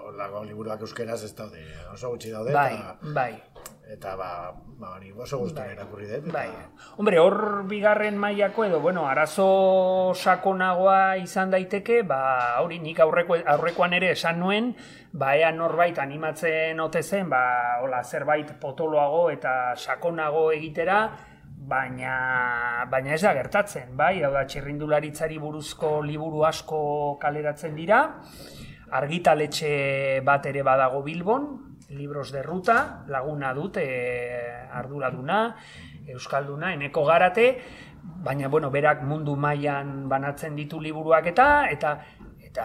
horlako liburuak euskeraz ez daude, oso gutxi daude, bai eta, bai eta ba, ba hori oso gustura Bai. irakurri dut. eta- Bai. Hombre, hor bigarren mailako edo, bueno, arazo sakonagoa izan daiteke, ba, hori nik aurreko, aurrekoan ere esan nuen, ba, ea norbait animatzen ote zen, ba, hola, zerbait potoloago eta sakonago egitera, baina, baina ez da gertatzen, bai, hau da, txirrindularitzari buruzko liburu asko kaleratzen dira, argitaletxe bat ere badago Bilbon, libros de ruta, laguna dut, e, arduraduna, euskalduna, eneko garate, baina bueno, berak mundu mailan banatzen ditu liburuak eta eta eta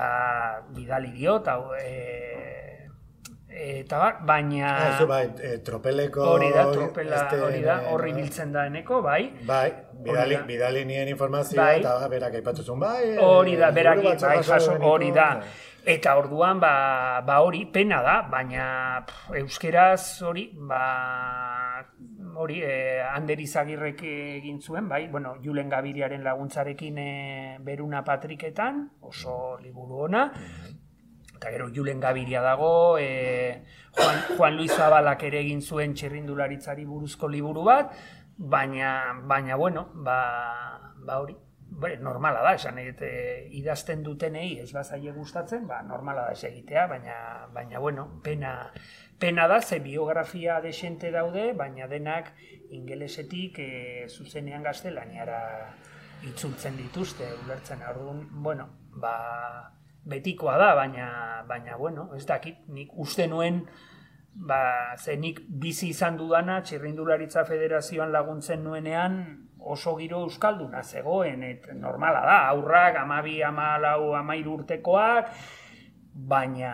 bidali diot, hau, e, eta bar, baina Ah, bai, eh, tropeleko... hori da, tropela, este, hori da, eh, horri biltzen da eneko, bai. Bai, bidali, da. bidali nien informazioa, Bai. eta berak aipatuzun, bai... eh, Hori da, batzuk bai, jaso hori da. eh. Eta orduan, ba, ba hori, pena da, baina pff, euskeraz hori, ba, hori, eh, Ander Izagirrek egin zuen, bai, bueno, Julen Gabiriaren laguntzarekin eh, Beruna Patriketan, oso liburu ona, eta gero Julen Gabiria dago, e, Juan, Juan Luis Zabalak ere egin zuen txirrindularitzari buruzko liburu bat, baina, baina bueno, ba, ba hori, Bere, normala da, esan dut, e, idazten dutenei ez bazaile gustatzen, ba, normala da egitea, baina, baina bueno, pena, pena da, ze biografia desente daude, baina denak ingelesetik e, zuzenean gaztelaniara itzultzen dituzte, ulertzen orduan, bueno, ba, betikoa da, baina, baina bueno, ez dakit, nik uste nuen, ba, ze nik bizi izan dudana, txirrindularitza federazioan laguntzen nuenean, oso giro euskalduna zegoen, et normala da, aurrak, amabi, amalau, amairu urtekoak, baina,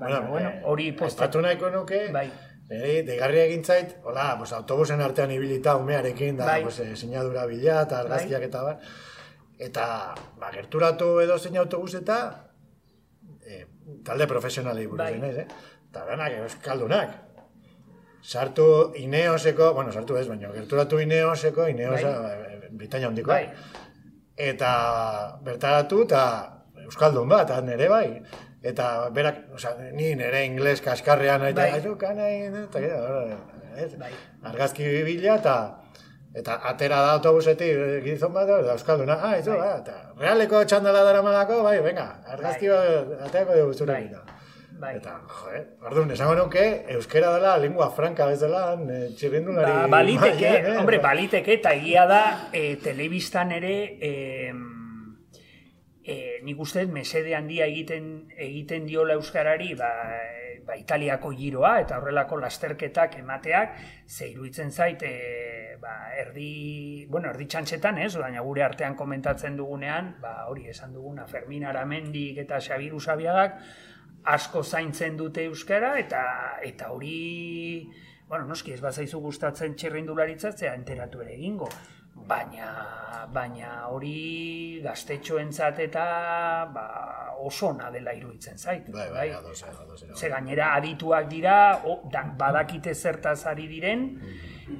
baina, bueno, eh, hori posta, Estatu nahiko nuke, bai, Neri, degarria egin zait, hola, pues, autobusen artean ibilita umearekin, da, Bai. pues, eh, sinadura bila, eta argazkiak eta bar. Eta, ba, gerturatu edo zein autobus eta, eh, talde profesionalei buruz Bai. eh? Eta denak euskaldunak. Sartu Ineoseko, bueno, sartu ez, baina gerturatu Ineoseko, Ineosa, bai. Britania handikoa. bai, Eta bertaratu eta Euskaldun bat, han ere bai. Eta berak, oza, ni nire ingles kaskarrean, eta Bai. aizu, kanai, eta ez? Bai. Argazki bila, eta eta atera da autobusetik eh, gizon bat, eta Euskalduna, ah, aizu, Bai. ba, eta realeko txandala dara malako, bai, venga, argazki Bai. ateako dugu zure Bai. Bai. Eta, joe, orduan, esango nuke, euskera dela lingua franca bezala, eh, txirrindulari... Ba, baliteke, mailan, eh? hombre, baliteke, eta egia da, e, telebistan ere, e, e, nik uste mesede handia egiten egiten diola euskarari, ba, ba, Italiako giroa eta horrelako lasterketak emateak, ze iruditzen zait, e, ba, erdi, bueno, erdi txantxetan ez, baina gure artean komentatzen dugunean, ba, hori esan duguna, Fermin Aramendik eta Xabir Usabiagak asko zaintzen dute euskara, eta eta hori, bueno, noski ez bazaizu gustatzen txirrindularitzatzea enteratu ere egingo, baina, baina hori gaztetxoentzat eta ba, oso ona dela iruditzen zait. Bai, bai, ados, ados. Ze gainera adituak dira, o, dan, badakite zertaz ari diren,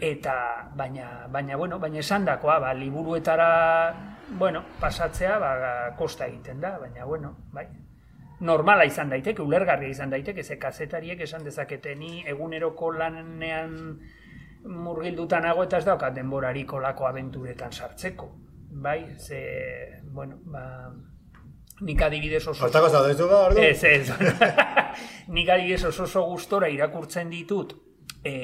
eta baina, baina, bueno, baina esandakoa, ba, liburuetara, bueno, pasatzea, ba, kosta egiten da, baina, bueno, bai. Normala izan daiteke, ulergarria izan daiteke, ze kazetariek esan dezaketeni eguneroko lanean murgildutan nago eta ez daukat denborarik olako abenturetan sartzeko. Bai, ze, bueno, ba, nik adibidez oso... Hortako zaudezu ba, ordu? Ez, ez. *laughs* Nik adibidez oso oso gustora irakurtzen ditut, e,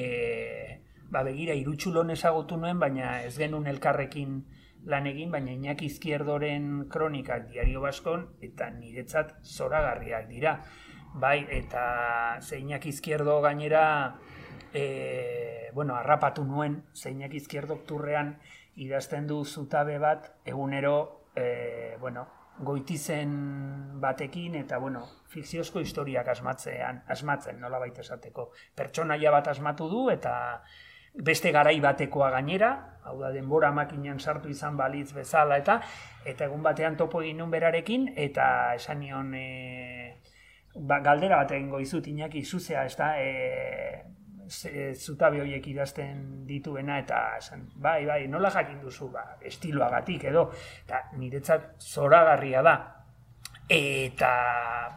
ba begira, irutxulon ezagutu nuen, baina ez genuen elkarrekin lan egin, baina Iñaki Izquierdoren kronikak diario baskon, eta niretzat zoragarriak dira. Bai, eta ze Iñaki Izquierdo gainera, e, bueno, harrapatu nuen, ze Iñaki Izquierdo turrean idazten du zutabe bat, egunero, e, bueno, goitizen batekin eta bueno, fikziozko historiak asmatzean, asmatzen nola baita esateko. Pertsonaia bat asmatu du eta beste garai batekoa gainera, hau da denbora makinan sartu izan balitz bezala eta eta egun batean topo egin nun berarekin eta esan nion e, ba, galdera bat egingo izut inaki zuzea, ez da, e, zutabe horiek idazten dituena eta esan, bai, bai, nola jakin duzu, ba, estiloagatik edo, eta niretzat zoragarria da. Eta,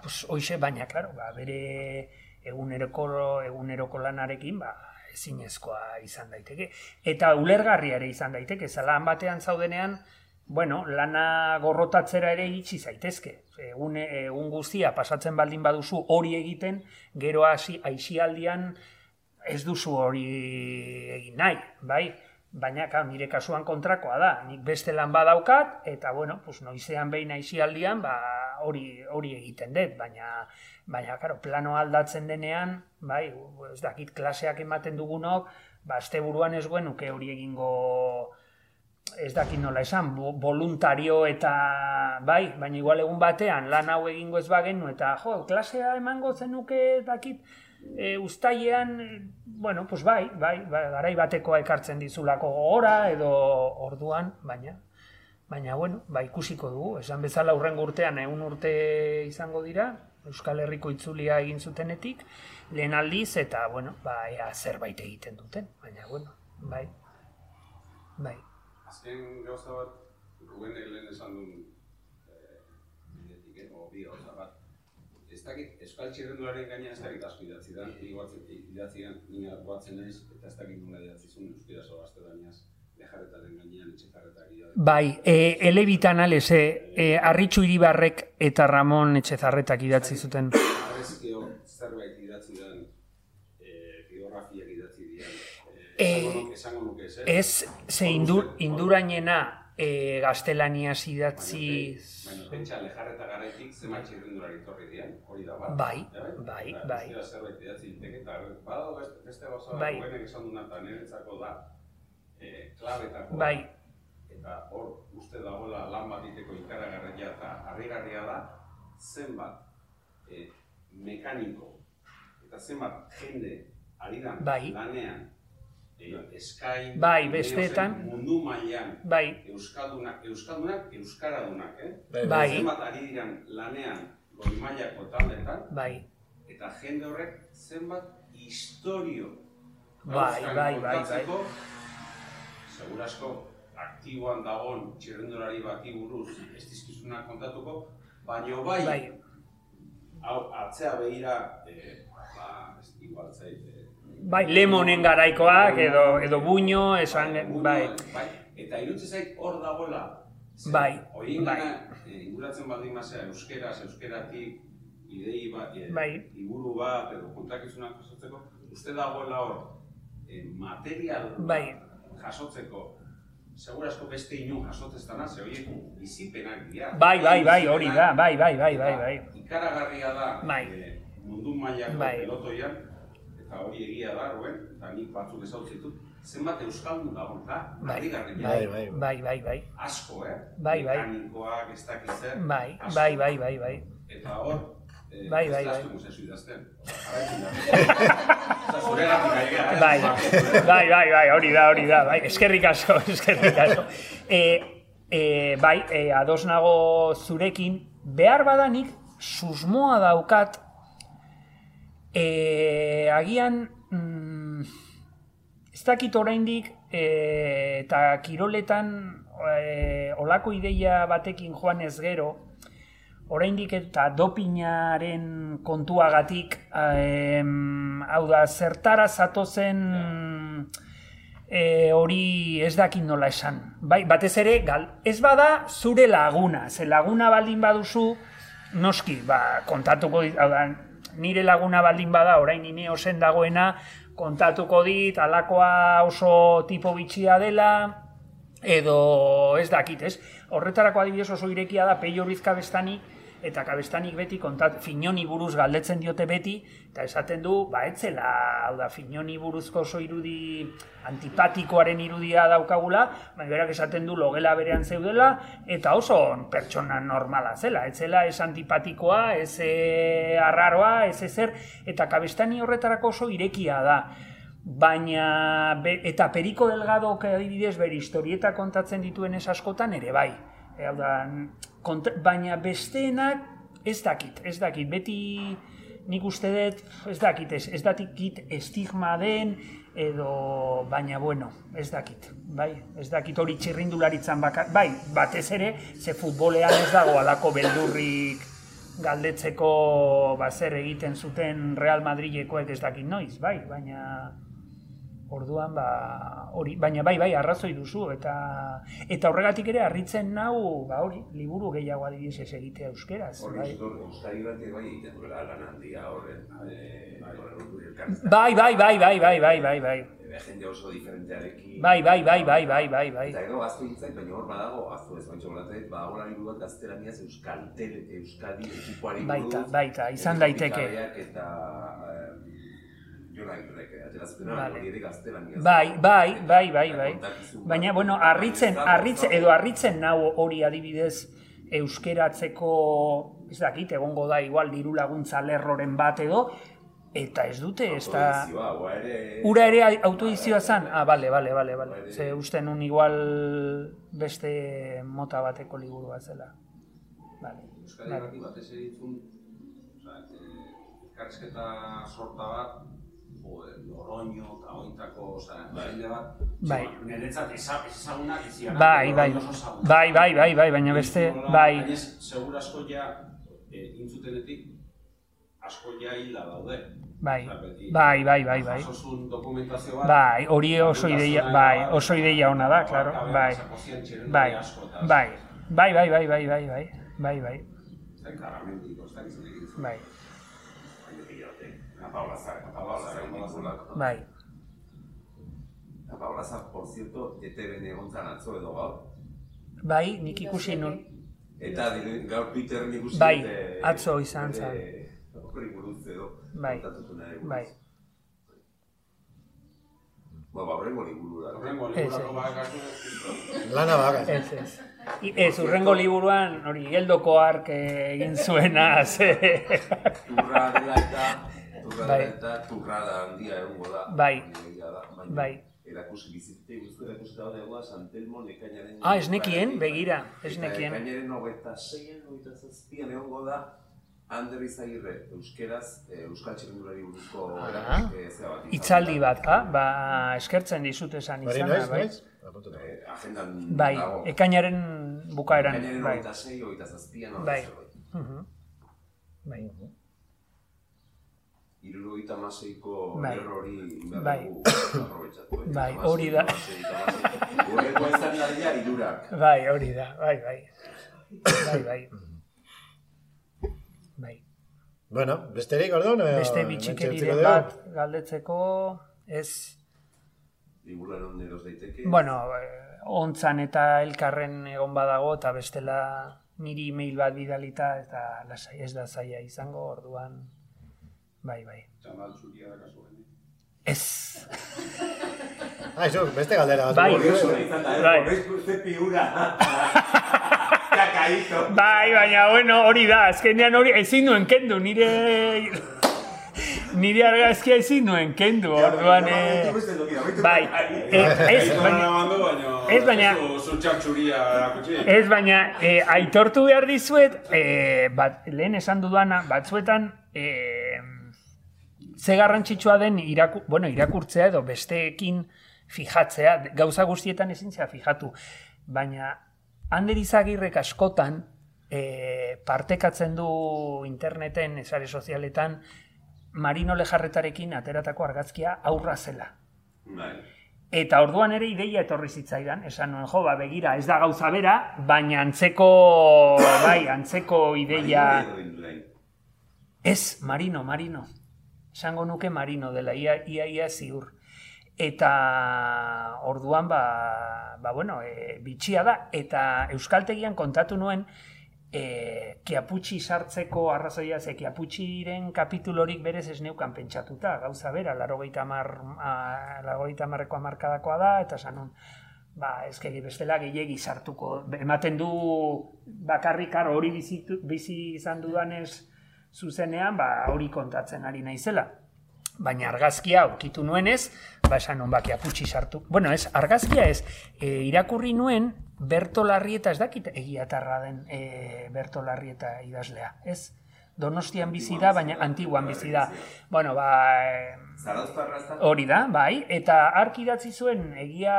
pues, hoxe, baina, claro, ba, bere eguneroko, eguneroko lanarekin, ba, ezinezkoa izan daiteke. Eta ulergarria ere izan daiteke, zalan batean zaudenean, bueno, lana gorrotatzera ere iritsi zaitezke. Egun, egun guztia pasatzen baldin baduzu hori egiten, gero hasi aisialdian ez duzu hori egin nahi, bai? Baina, klar, nire kasuan kontrakoa da. Nik beste lan badaukat, eta, bueno, pues, noizean behin aisialdian, ba, hori, hori egiten dut, baina, baina, karo, plano aldatzen denean, bai, ez dakit klaseak ematen dugunok, ba, buruan ez genuke hori egingo, ez dakit nola esan, voluntario eta bai, baina igual egun batean lan hau egingo ez bagenu eta jo, klasea emango zenuke dakit e, ustailean, bueno, pues bai, bai, bai, garai batekoa ekartzen dizulako gogora edo orduan, baina baina bueno, ba ikusiko dugu, esan bezala urrengo urtean ehun urte izango dira, Euskal Herriko itzulia egin zutenetik, lehen aldiz eta bueno, ba ea zerbait egiten duten, baina bueno, bai. Bai. Azken gauza bat, Ruben lehen esan duen eh, bidetik, eh, o bi gauza bat. Ez dakit, Euskal Txirrendularen gainean ez dakit asko idatzi da, ni guatzen, idatzi da, ni guatzen naiz, eta ez dakit nola idatzi zuen euskera zo gaztelaniaz, Bai, e, elebitan ales, e, e, Arritxu Iribarrek eta Ramon Etxezarretak idatzi zuten. Arrezkeo zerbait idatzi den, eh, biografiak idatzi dian, eh, esango nuke- ez, eh? Ez, ze indur, indurainena e, gaztelaniaz idatzi... Baina, pentsa, lejarreta garaitik zenbat txirrendulari torri dian, hori da bat. Bai, bai, bai. euskera zerbait idatzi liteke, eta badago beste, gauza Bai. Esan duna, eta niretzako da, eh, klabetako Bai, eta hor uste dagoela lan bat iteko ikaragarria eta harrigarria da, zenbat eh, mekaniko eta zenbat jende ari da Bai. lanean eh, eskain, Bai, Neozen, besteetan. mundu mailan bai, euskaldunak, euskaldunak, euskaradunak, eh? Bai. Zenbat ari diran lanean goi mailako taldetan, bai, eta jende horrek zenbat historio Bai, dauzkan bai, bai, bai. Segurasko aktiboan dagon txirrendulari bati buruz ez dizkizunak kontatuko, baino bai, bai, hau atzea behira, eh, ba, ez igual zait, eh, bai, lemonen garaikoak edo, edo buño, esan, Buño, bai, Eta irutze zait hor dagoela, ze Bai, horien bai. gana, eh, inguratzen baldin mazera euskeraz, euskeratik, idei bat, eh, Bai. liburu bat, edo kontakizunak jasotzeko, uste dagoela hor, eh, material Bai. Jasotzeko, segurasko beste inun jasotzeztana, ze horiek bizipenak dira. bai, bai, bai, hori da, bai, bai, bai, bai, bai. Ikaragarria da Bai. eh, mundu mailako Bai. pelotoian, eta hori egia da, Ruben, eta nik batzuk ezautz ditut, zenbat euskaldun dago, da? Bai, bai, bai. bai, bai, bai, Asko, eh? Bai, bai. Mekanikoak, ez dakit zer. bai, bai, bai, bai, bai. Eta hor, eh, Bai, bai, bai. *laughs* Bai, bai, bai, bai, hori da, hori da, bai, eskerrik asko, *laughs* eskerrik asko. E, e, bai, e, ados nago zurekin, behar badanik, susmoa daukat, e, agian, mm, ez dakit oraindik, e, eta kiroletan e, olako ideia batekin joan ez gero, oraindik eta dopinaren kontuagatik, em, hau da, zertara zatozen e, hori ez dakit nola esan. Bai, batez ere, gal, ez bada zure laguna, ze laguna baldin baduzu, noski, ba, kontatuko dit, hau da, nire laguna baldin bada, orain nine osen dagoena, kontatuko dit, alakoa oso tipo bitxia dela, edo ez dakit, ez? Horretarako adibidez oso irekia da Peio Kabestani, eta Kabestanik beti kontat, Finoni buruz galdetzen diote beti, eta esaten du, ba, etzela, hau da, Finoni buruzko oso irudi antipatikoaren irudia daukagula, baina berak esaten du logela berean zeudela, eta oso pertsona normala zela, etzela ez antipatikoa, ez e, arraroa, ez ezer, eta Kabestani horretarako oso irekia da baina eta Periko Delgado adibidez bere historieta kontatzen dituen askotan ere bai. E, hau da, kont, baina besteenak ez dakit, ez dakit, beti nik uste dut, ez dakit, ez, ez dakit estigma den, edo, baina bueno, ez dakit, bai, ez dakit hori txirrindularitzan bakar, bai, batez ere, ze futbolean ez dago alako beldurrik galdetzeko ba, zer egiten zuten Real Madrilekoek ez dakit noiz, bai, baina orduan ba, hori, baina bai, bai, arrazoi duzu, eta eta horregatik ere harritzen nau, ba hori, liburu gehiago adibidez ez egitea euskeraz, Hori bai. Euskadi bat bai egiten duela lan handia horren. eh. Bai, bai, bai, bai, bai, bai, bai, bai. Eh, Jende oso diferentearekin. Bai, bai, bai, bai, bai, bai, bai. Eta gero gazte hitzak, baina hor badago, aztu ez baintxo golatzait, badago lan bat gaztelaniaz Euskaltel, Euskadi ekipoari Baita, buruz, baita, izan eh, daiteke. Pikabeak Eta Jon Agirrek, aterazpena, Vale. hori ere gaztelaniaz. Bai, bai, bai, bai, bai. Baina, bueno, harritzen, harritzen, edo harritzen nau hori adibidez euskeratzeko, ez dakit, egongo da igual diru laguntza lerroren bat edo, eta ez dute, ez da... Ere... Ura ere autoedizioa zan? Ah, bale, bale, bale, bale. Ze uste nun igual beste mota bateko liburu bat zela. Bale. Euskadi batez ere ditzun, oza, eh, elkarrizketa sorta bat, joder, loroño, eta ointako, oza, jende bat, Bai. niretzat eza- ezagunak izianak, Bai, bai, bai, bai, bai, bai, baina beste, bai, Baina segur asko ja, eh, intzutenetik, asko ja hilda daude. bai, Osea, bai, bai, bai, bai. jasozun dokumentazio bat, Bai, hori oso ideia, bai, oso ideia ona da, claro, bai, bai, bai, bai, bai, bai, bai, bai, bai, bai, bai, zuen. bai, bai, Eta Paula Zara, por cierto, ETV-en egon zan atzo edo gaur. bai, nik ikusi nun, Eta gaur Peter ikusi Bai, dut, eh, atzo izan eh, Horri buruz edo. Bai, kontatuko nahi buruz. bai, Ba, ba, horrengo liburu da. Horrengo Ez, liburako ez. bakatu, Lana ez, ez. I- Ez, urrengo liburuan, hori, geldoko ark egin zuena, ze... Turra dela eta, Bai. dela eta turrada handia egongo da. Bai. Da, baina Bai. Erakusi bizitete guztu erakusi da dagoa San Telmo nekainaren... Ah, ez nekien, begira, ez nekien. Eta ekainaren hogeita zeian, hogeita zazpian egongo da, Ander Izagirre, euskeraz, eh, euskal txirrendulari buruzko Ah. erakuske zea bat. izan Itzaldi da. bat, ha? Ba, eskertzen dizut esan Hori izana, bai. Apuntatu. Eh, agendan Bai, dago. ekainaren bukaeran, Ekainaren bai. hogeita zei, hogeita zazpian, hori Bai. Mhm. Bai. Irurogeita amaseiko Bai. erro hori Bai. eh? Bai, hori da. Gureko ez da nadia irurak. Bai, hori da, bai, bai. Bai, bai. Bai. Bueno, besterik, orduan? Beste bitxikeriren bat galdetzeko, ez, Liburuan hon eros daiteke. bueno, eh, ontzan eta elkarren egon badago, eta bestela niri mail bat bidalita, eta lasai ez da zaila izango, orduan, bai, bai. txamal txuria da kasu. Ez. Ah, izu, beste galdera bat. Bai. Bai. eh? Usted figura. Cacaíto. Bai, baina, bueno, hori da, azkenean hori, ezin nuen kendu, nire... Nire argazkia ezin nuen kendu, orduan... eh, Bai, eh, ez, baina, ez, baina- ez baina, eh, aitortu behar dizuet, eh, bat, lehen esan dudana, batzuetan, eh, ze garrantzitsua den iraku, bueno, irakurtzea edo besteekin fijatzea, gauza guztietan ezin zea fijatu, baina Ander Izagirrek askotan e, partekatzen du interneten, esare sozialetan, Marino Lejarretarekin ateratako argazkia aurra zela. Bai. Eta orduan ere ideia etorri zitzaidan, esan nuen, jo, ba, begira, ez da gauza bera, baina antzeko, bai, antzeko ideia... Ez, Marino, Marino. Esango nuke Marino dela, ia, ia, ia ziur. Eta orduan, ba, ba bueno, e, bitxia da. Eta Euskaltegian kontatu nuen, e, kiaputxi sartzeko arrazoia, ze kiaputxiren kapitulorik berez ez neukan pentsatuta, gauza bera, larogeita mar, a, larogeita marreko amarkadakoa da, eta esan nun, ba, ezkegi bestela gehiegi sartuko. Ematen du bakarrik hori bizitu, bizi izan dudanez zuzenean, ba, hori kontatzen ari naizela. Baina argazkia aurkitu nuenez, ba esan non bakia putxi sartu. Bueno, ez, argazkia ez, e, irakurri nuen Berto Larrieta, ez dakit egiatarra den e, Berto Larrieta idazlea, ez? Donostian bizi da, baina antiguan bizi da. Bueno, ba? Hori da, bai, eta ark idatzi zuen egia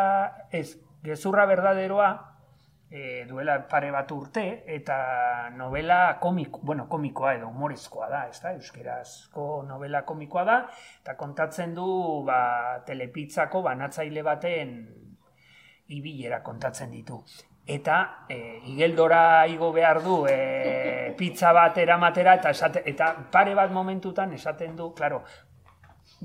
ez, gezurra berdaderoa e, duela pare bat urte, eta novela komik, bueno, komikoa edo humorezkoa da, ez da, euskerazko novela komikoa da, eta kontatzen du ba, telepitzako banatzaile baten ibilera kontatzen ditu. Eta e, igeldora igo behar du e, *laughs* pizza bat eramatera eta, esate, eta pare bat momentutan esaten du, claro,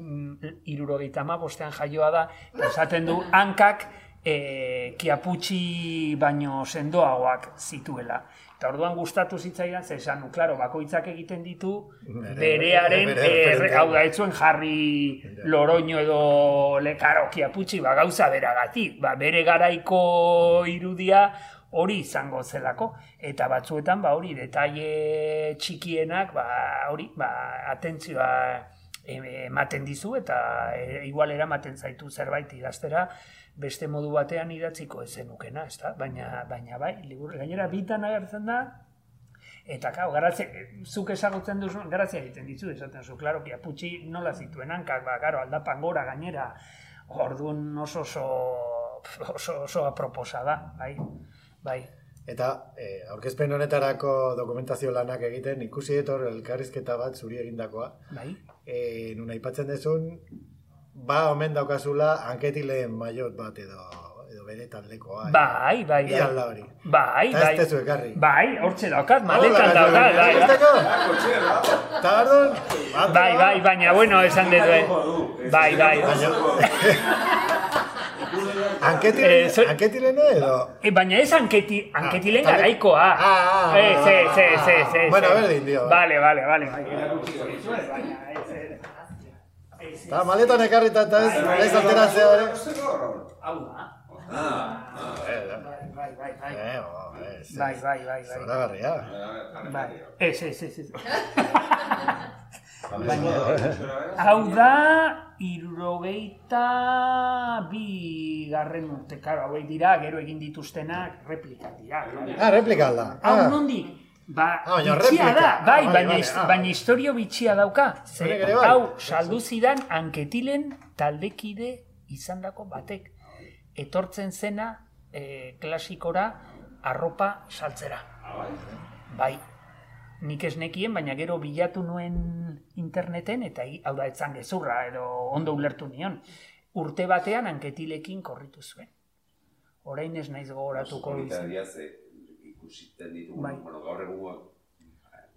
mm, irurogeita ama bostean jaioa da, esaten du hankak e, kiaputxi baino sendoagoak zituela. Eta orduan gustatu zitzaidan, ze esan, nu, claro, bakoitzak egiten ditu Bere- berearen, bere eh, hau da, etzuen jarri loroño edo lekaro kiaputxi, ba, gauza beragatik, ba, bere garaiko irudia hori izango zelako. Eta batzuetan, ba, hori, detaile txikienak, ba, hori, ba, atentzioa e- ematen dizu eta e, igual eramaten zaitu zerbait idaztera beste modu batean idatziko ez zenukena, ezta? Baina, baina bai, liburu, gainera bitan agertzen da, eta kau, garazia, zuk ezagutzen duzu, garazia egiten dizu, esaten zu, klaro, kiaputxi nola zituen hankak, ba, garo, aldapan gora gainera, orduan oso oso, oso, oso aproposa da, bai, bai. Eta eh, aurkezpen honetarako dokumentazio lanak egiten ikusi dut hor elkarrizketa bat zuri egindakoa. Bai, Eh, nun aipatzen dezun, ba omen daukazula hanketileen maiot bat edo edo bere taldekoa. bai, bai, Bi bai. alda hori. Bai, bai. ez tezu ekarri. Bai, hortxe daukat, maletan daukat, bai, bai. bat- Bai, bai, baina, bueno, esan dut, eh. bai, bai. Hanketilen, *laughs* Eh, zo- hanketilene edo... E, baina ez anketi, anketilen Ah, garaikoa. Ah, ah, ah, Ez, ez, ez, ah, ez, ez. Bueno, ez. berdin dio. Vale, vale, vale. Bai, erakutsiko dizuet, baina ez, ez. Ez, Eta maletan ekarrita eta ez, ez ateratzea ere. Hau da. Ah, Bai, bai, bai, bai. Eh, Bai, bai, bai, bai. Zoragarria. Bai. Ez, ez, ez, ez. Hau da, irurogeita bi garren urte, karo, hauek dira, gero egin dituztenak replikat dira. Ah, replika alda. Hau Ah, nondik? Ba, Ah, baina bitxia da, Ah, bai, vale, baina, hist- ah. baina historio bitxia dauka. Ze, bai. hau, saldu zidan anketilen taldekide izandako batek. Etortzen zena eh, klasikora arropa saltzera. Bai. Nik ez nekien, baina gero bilatu nuen interneten, eta hau da, etzan gezurra, edo ondo ulertu nion. Urte batean anketilekin korritu zuen. Orain ez naiz gogoratuko izan. Ikusiten ditugu, Bai. bueno, gaur egungo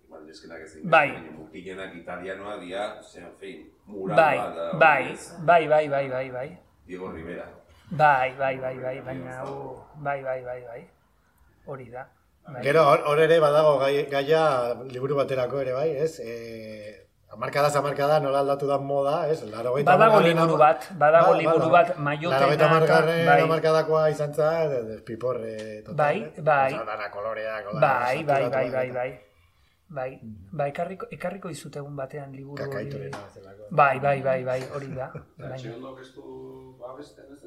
igual neskenak ez Bai. baina mutilenak italianoa dira, ze, en fin, mural Bai, bat da, bai, bai, bai, bai, bai, bai. Diego Rivera. Bai, bai, bai, bai, baina hau, bai, bai, bai, bai. Hori da. Bai. Gero, hor, ere badago gai, gaia liburu baterako ere bai, ez? E, Amarkada zamarkada nola aldatu da moda, ez? Larogeita Badago liburu bat, badago Ba- liburu bat, maiotena Larogeita eta- hamargarren bai. hamarkadakoa izan zen, de- de piporre total. Bai, eh? bai. Osa, Dana koloreak, Bai, bai, bai, bai, bai. Bai, bai, ekarriko, ekarriko izut egun batean liburu hori. Bai, bai, bai, bai, hori da. *laughs* Bai. txeondok ez du babesten ez?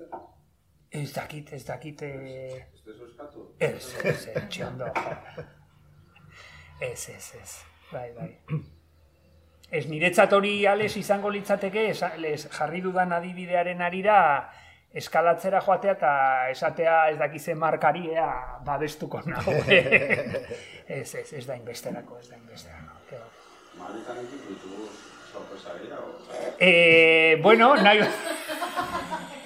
Ez dakit, ez dakit, eh, Ez duzu eskatu? ez, ez, ez, txondo. Ez, ez, ez, bai, bai. *clears throat* Ez niretzat hori ales izango litzateke, esa- les jarri dudan adibidearen arira, eskalatzera joatea eta esatea ez dakize markaria babestuko *laughs* nago. *laughs* ez, ez, ez da inbesterako, ez da inbesterako. Egin ditugu sorpresa gehiago. Eh, bueno, nahi... *laughs*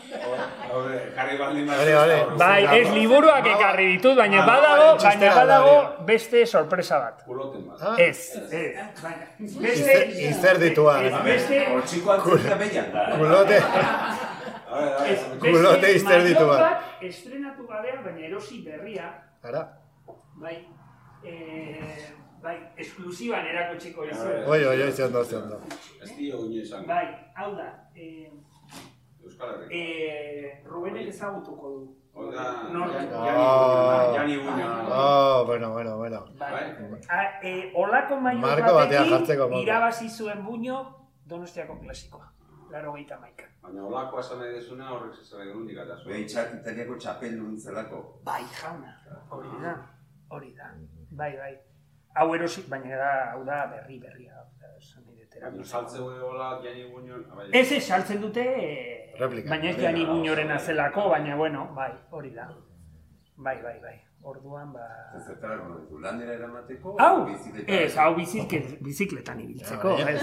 Jarri baldin Vale, vale. Bai, ez liburuak ekarri ditut, baina badago, baina badago da, beste sorpresa bat. Kuloten bat. Ah, Ez, ez, beste, izer ditua. beste, Hortxiko antzerkia behian da. Kulote, *laughs* ver, beste Kulote izter ditu bat. bat estrenatu gabean, baina erosi berria, ara, bai, eh, bai, esklusiban erakutsiko izu. oi, oi, oi, zondo, zondo. ez dio ino izango. Bai, hau da, eh, Euskal Herriko. eh, Rubenek ezagutuko du. Oda, Nor- Ah. Jani Buño. Oh, bueno, bueno, bueno. Bai. Bai. A, e, olako maio Marko batean jartzeko batekin modu. irabazi zuen buño Donostiako klasikoa. Laro gehieta maika. Baina olakoa esan nahi desuna horrek zesan nahi dundik atazu. Behin txakitariako txapeldun zelako. Bai, jauna. Hori da. Hori da. Bai, bai. Hau erosi, baina da, hau da berri berria. Erabiltzeko. saltze hola Jani Buño. bai. Ez ez, saltzen dute, eh, Replika. baina ez jani buñoren azelako, baina bueno, bai, hori da. Bai, bai, bai. Orduan, ba... Landera eramateko? Hau, ez, hau biziklet, bizikletan ibiltzeko. Ah, ez.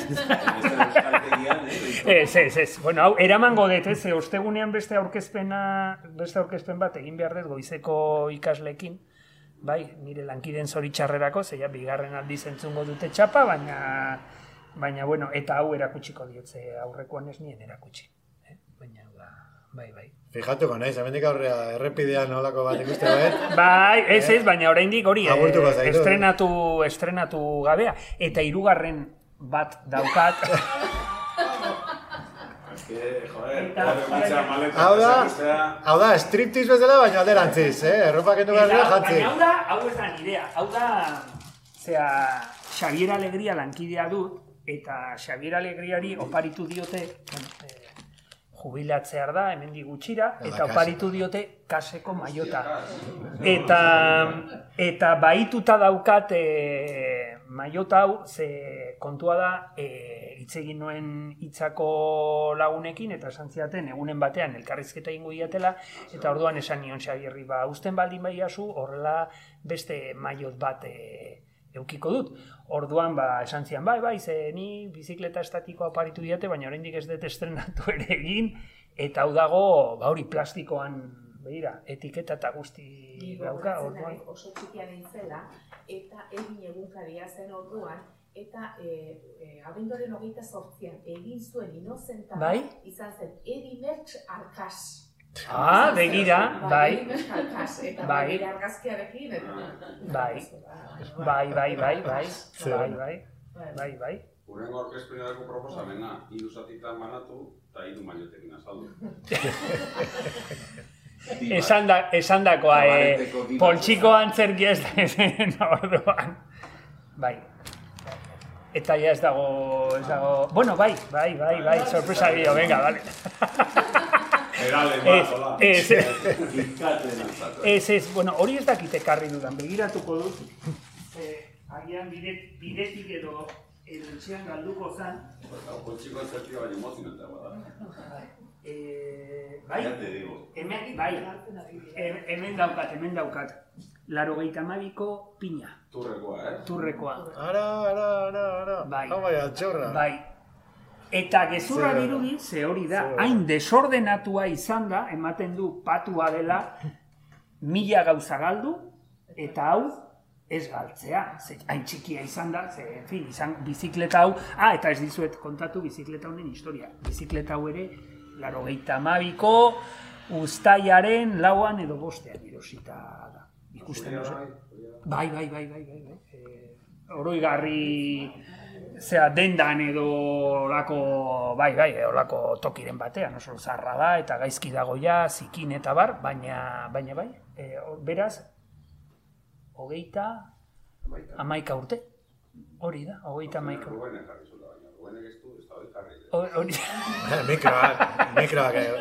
Eh? Ez, ez, ez. Bueno, hau, eramango dut, ez, ostegunean beste aurkezpena, beste aurkezpen bat egin behar dut goizeko ikaslekin. Bai, nire lankiden zoritxarrerako, zeia bigarren aldiz entzungo dute txapa, baina, baina, bueno, eta hau erakutsiko diotze aurrekoan ez nien erakutsi. Eh? Baina, ba, bai, bai. Fijatuko naiz, hemendik aurrea errepidean nolako bat ikuste bet. *laughs* Bai, ez ez, baina oraindik hori eh, estrenatu, estrenatu gabea. Eta hirugarren bat daukat. *laughs* Hau da, hau da, striptease bezala, baina alderantziz, eh? Erropa kendu Eta, garria jantzi. baina hau da, hau ez da nirea, hau da, zera, Xavier Alegria lankidea dut, eta Xavier Alegriari oparitu diote, eh, jubilatzear da, hemendik gutxira, eta oparitu diote kaseko maiota. Eta, eta baituta daukat e, maiota hau, ze kontua da, e, hitz egin nuen hitzako lagunekin, eta esan zidaten, egunen batean elkarrizketa ingo diatela, eta orduan esan nion Xabierri, ba, usten baldin baiazu, horrela beste maiot bat e, eukiko dut. Orduan, ba, esan zian, bai, bai, ze ni bizikleta estatikoa oparitu diate, baina oraindik ez dut estrenatu *laughs* ere egin, eta hau dago, ba, hori plastikoan, begira, etiketa eta guzti Ni dauka, orduan. oso txikia nintzela, eta egin egunkaria zen orduan, eta e, e, abenduaren hogeita sortzian egin zuen inozenta Bai? izan zen Edi Mertx Arkas. Ah, begira, bai, Bai. bai. argazkiarekin. Bai. bai, bai, bai, bai, bai, bai, Bai. bai. Urrengo aurkezpenerako proposamena, hiru zatitan banatu eta hiru maiotekin azaldu. *laughs* Esan, da, esan dakoa, e, Kabareteko diba. poltsiko antzerkia ez da *laughs* orduan. Bai. Eta ja ez dago, ez dago... Bueno, bai, bai, bai, bai, sorpresa gehiago, venga, vale. *laughs* Ez, ez, ez, ez, bueno, hori ez dakit ekarri dudan, begiratuko dut. Eh, agian bidet, bidetik edo edo etxean galduko zan. Eta poltsiko zertia baina emozionantea bada. Eh, bai, hemen, bai, He- hemen daukat, hemen daukat. Laro mabiko pina, Turrekoa, eh? turrekoa. Ara, ara, ara, ara. Bai. Hau bai, altxorra. Bai. Eta gezurra dirudi, ze hori da, hain desordenatua izan da, ematen du patua dela, mila gauza galdu, eta hau ez galtzea. Ze, hain txikia izan da, ze, en fin, izan bizikleta hau, ah, eta ez dizuet kontatu bizikleta honen historia. Bizikleta hau ere, laro gehieta amabiko, ustaiaren lauan edo bostean erosita da. Ikusten duzu. Bai, bai, bai, bai, bai, bai. E, oroigarri zera, dendan edo olako, bai, bai, olako tokiren batean, oso zarra da, eta gaizki dago ja, zikin eta bar, baina, baina bai, e, beraz, hogeita, Amaika. urte. Hori da, hogeita amaika urte. Hori mikroak, mikroak, eh,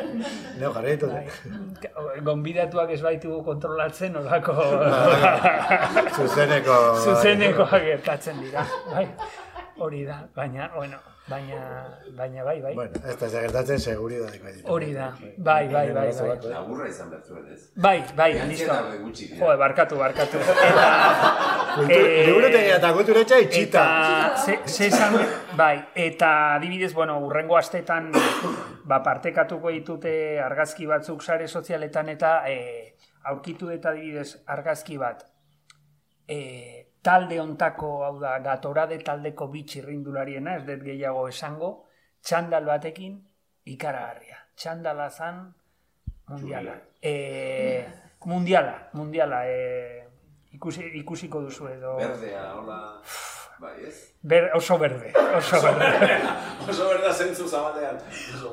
neo jarri ditut. bai. gonbidatuak ez baitugu kontrolatzen, olako Zuzeneko... zuzenekoak gertatzen dira. Bai, hori da, baina, bueno, baina, baina bai, bai. Bueno, ez da ez da gertatzen seguridadeko ditu. Hori da, bai, bai, bai, bai. Laburra izan behar zuen, ez? Bai, bai, listo. eta. Jo, barkatu, barkatu. *laughs* Eta, eh, Liburutegia eta kulturetxa itxita. Eta, bai, eta adibidez, bueno, urrengo astetan, ba, partekatuko ditute argazki batzuk sare sozialetan eta e, aurkitu dut adibidez argazki bat e, talde ontako, hau da, gatorade taldeko bitxirrindulariena, ez dut gehiago esango, txandal batekin ikaragarria. Txandala zan mundiala. E, mundiala, mundiala. E, ikusi, ikusiko duzu edo... Berdea, hola... Bai, ez? Ber, oso berde, oso berde. Oso berda zentzu zabalean.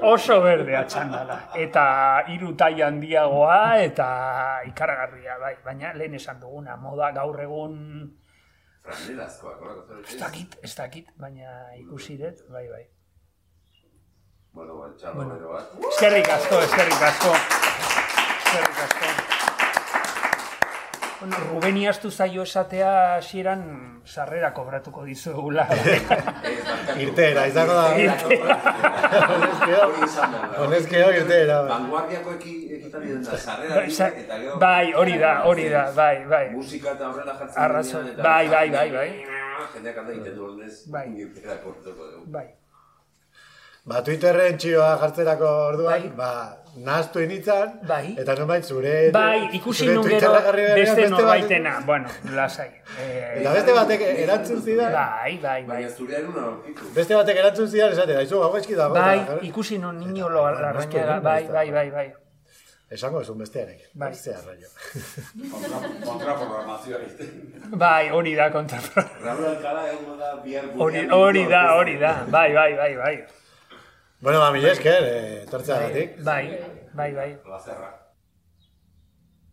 Oso berdea txandala. Eta hiru tai handiagoa eta ikaragarria, bai. Baina lehen esan duguna, moda gaur egun Franelazkoak, horako zer ez dakit, ez dakit, baina ikusi dut, bai, bai. Bueno, ba, txalo bero bat. Eskerrik asko, eskerrik asko. Eskerrik asko. Bueno, Rubeni astu zaio esatea hasieran sarrera kobratuko dizuegula. *laughs* Irtera, izango da. Da. Honezkeo irtera. bai. Vanguardiako eki, ekitaldi da, sarrera eta gero... bai, hori da, hori da, bai, bai. Musika eta horrela jartzen eta- Bai, bai, bai, bai. Jendeak alda egiten du ordez, Bai. irtera kortuko dugu. Bai. Ba, Twitterren txioa jartzerako orduan, Bai. ba, nahaztu initzan, Bai. eta nonbait zure... Bai, ikusi zure nun gero beste beste norbaitena. batek- Bueno, lasai. Eh, Eta beste batek erantzun zidan, Bai, bai, bai. Baina zurea eruna beste batek erantzun zidan, esate, daizu, hau eski dago. Bai, ikusi nun niño lo larrañaga, bai, bai, bai, bai. Esango esun bestearek. Bai. Zea, raio. Kontra, kontraprogramazioa egiten. Bai, hori da kontra. Raúl Alcala egongo da bihar Hori, da, hori da. Bai, bai, bai, bai. Bueno, ba, mila esker, eh, etortzeagatik. Bai, bai, bai. Plazerra.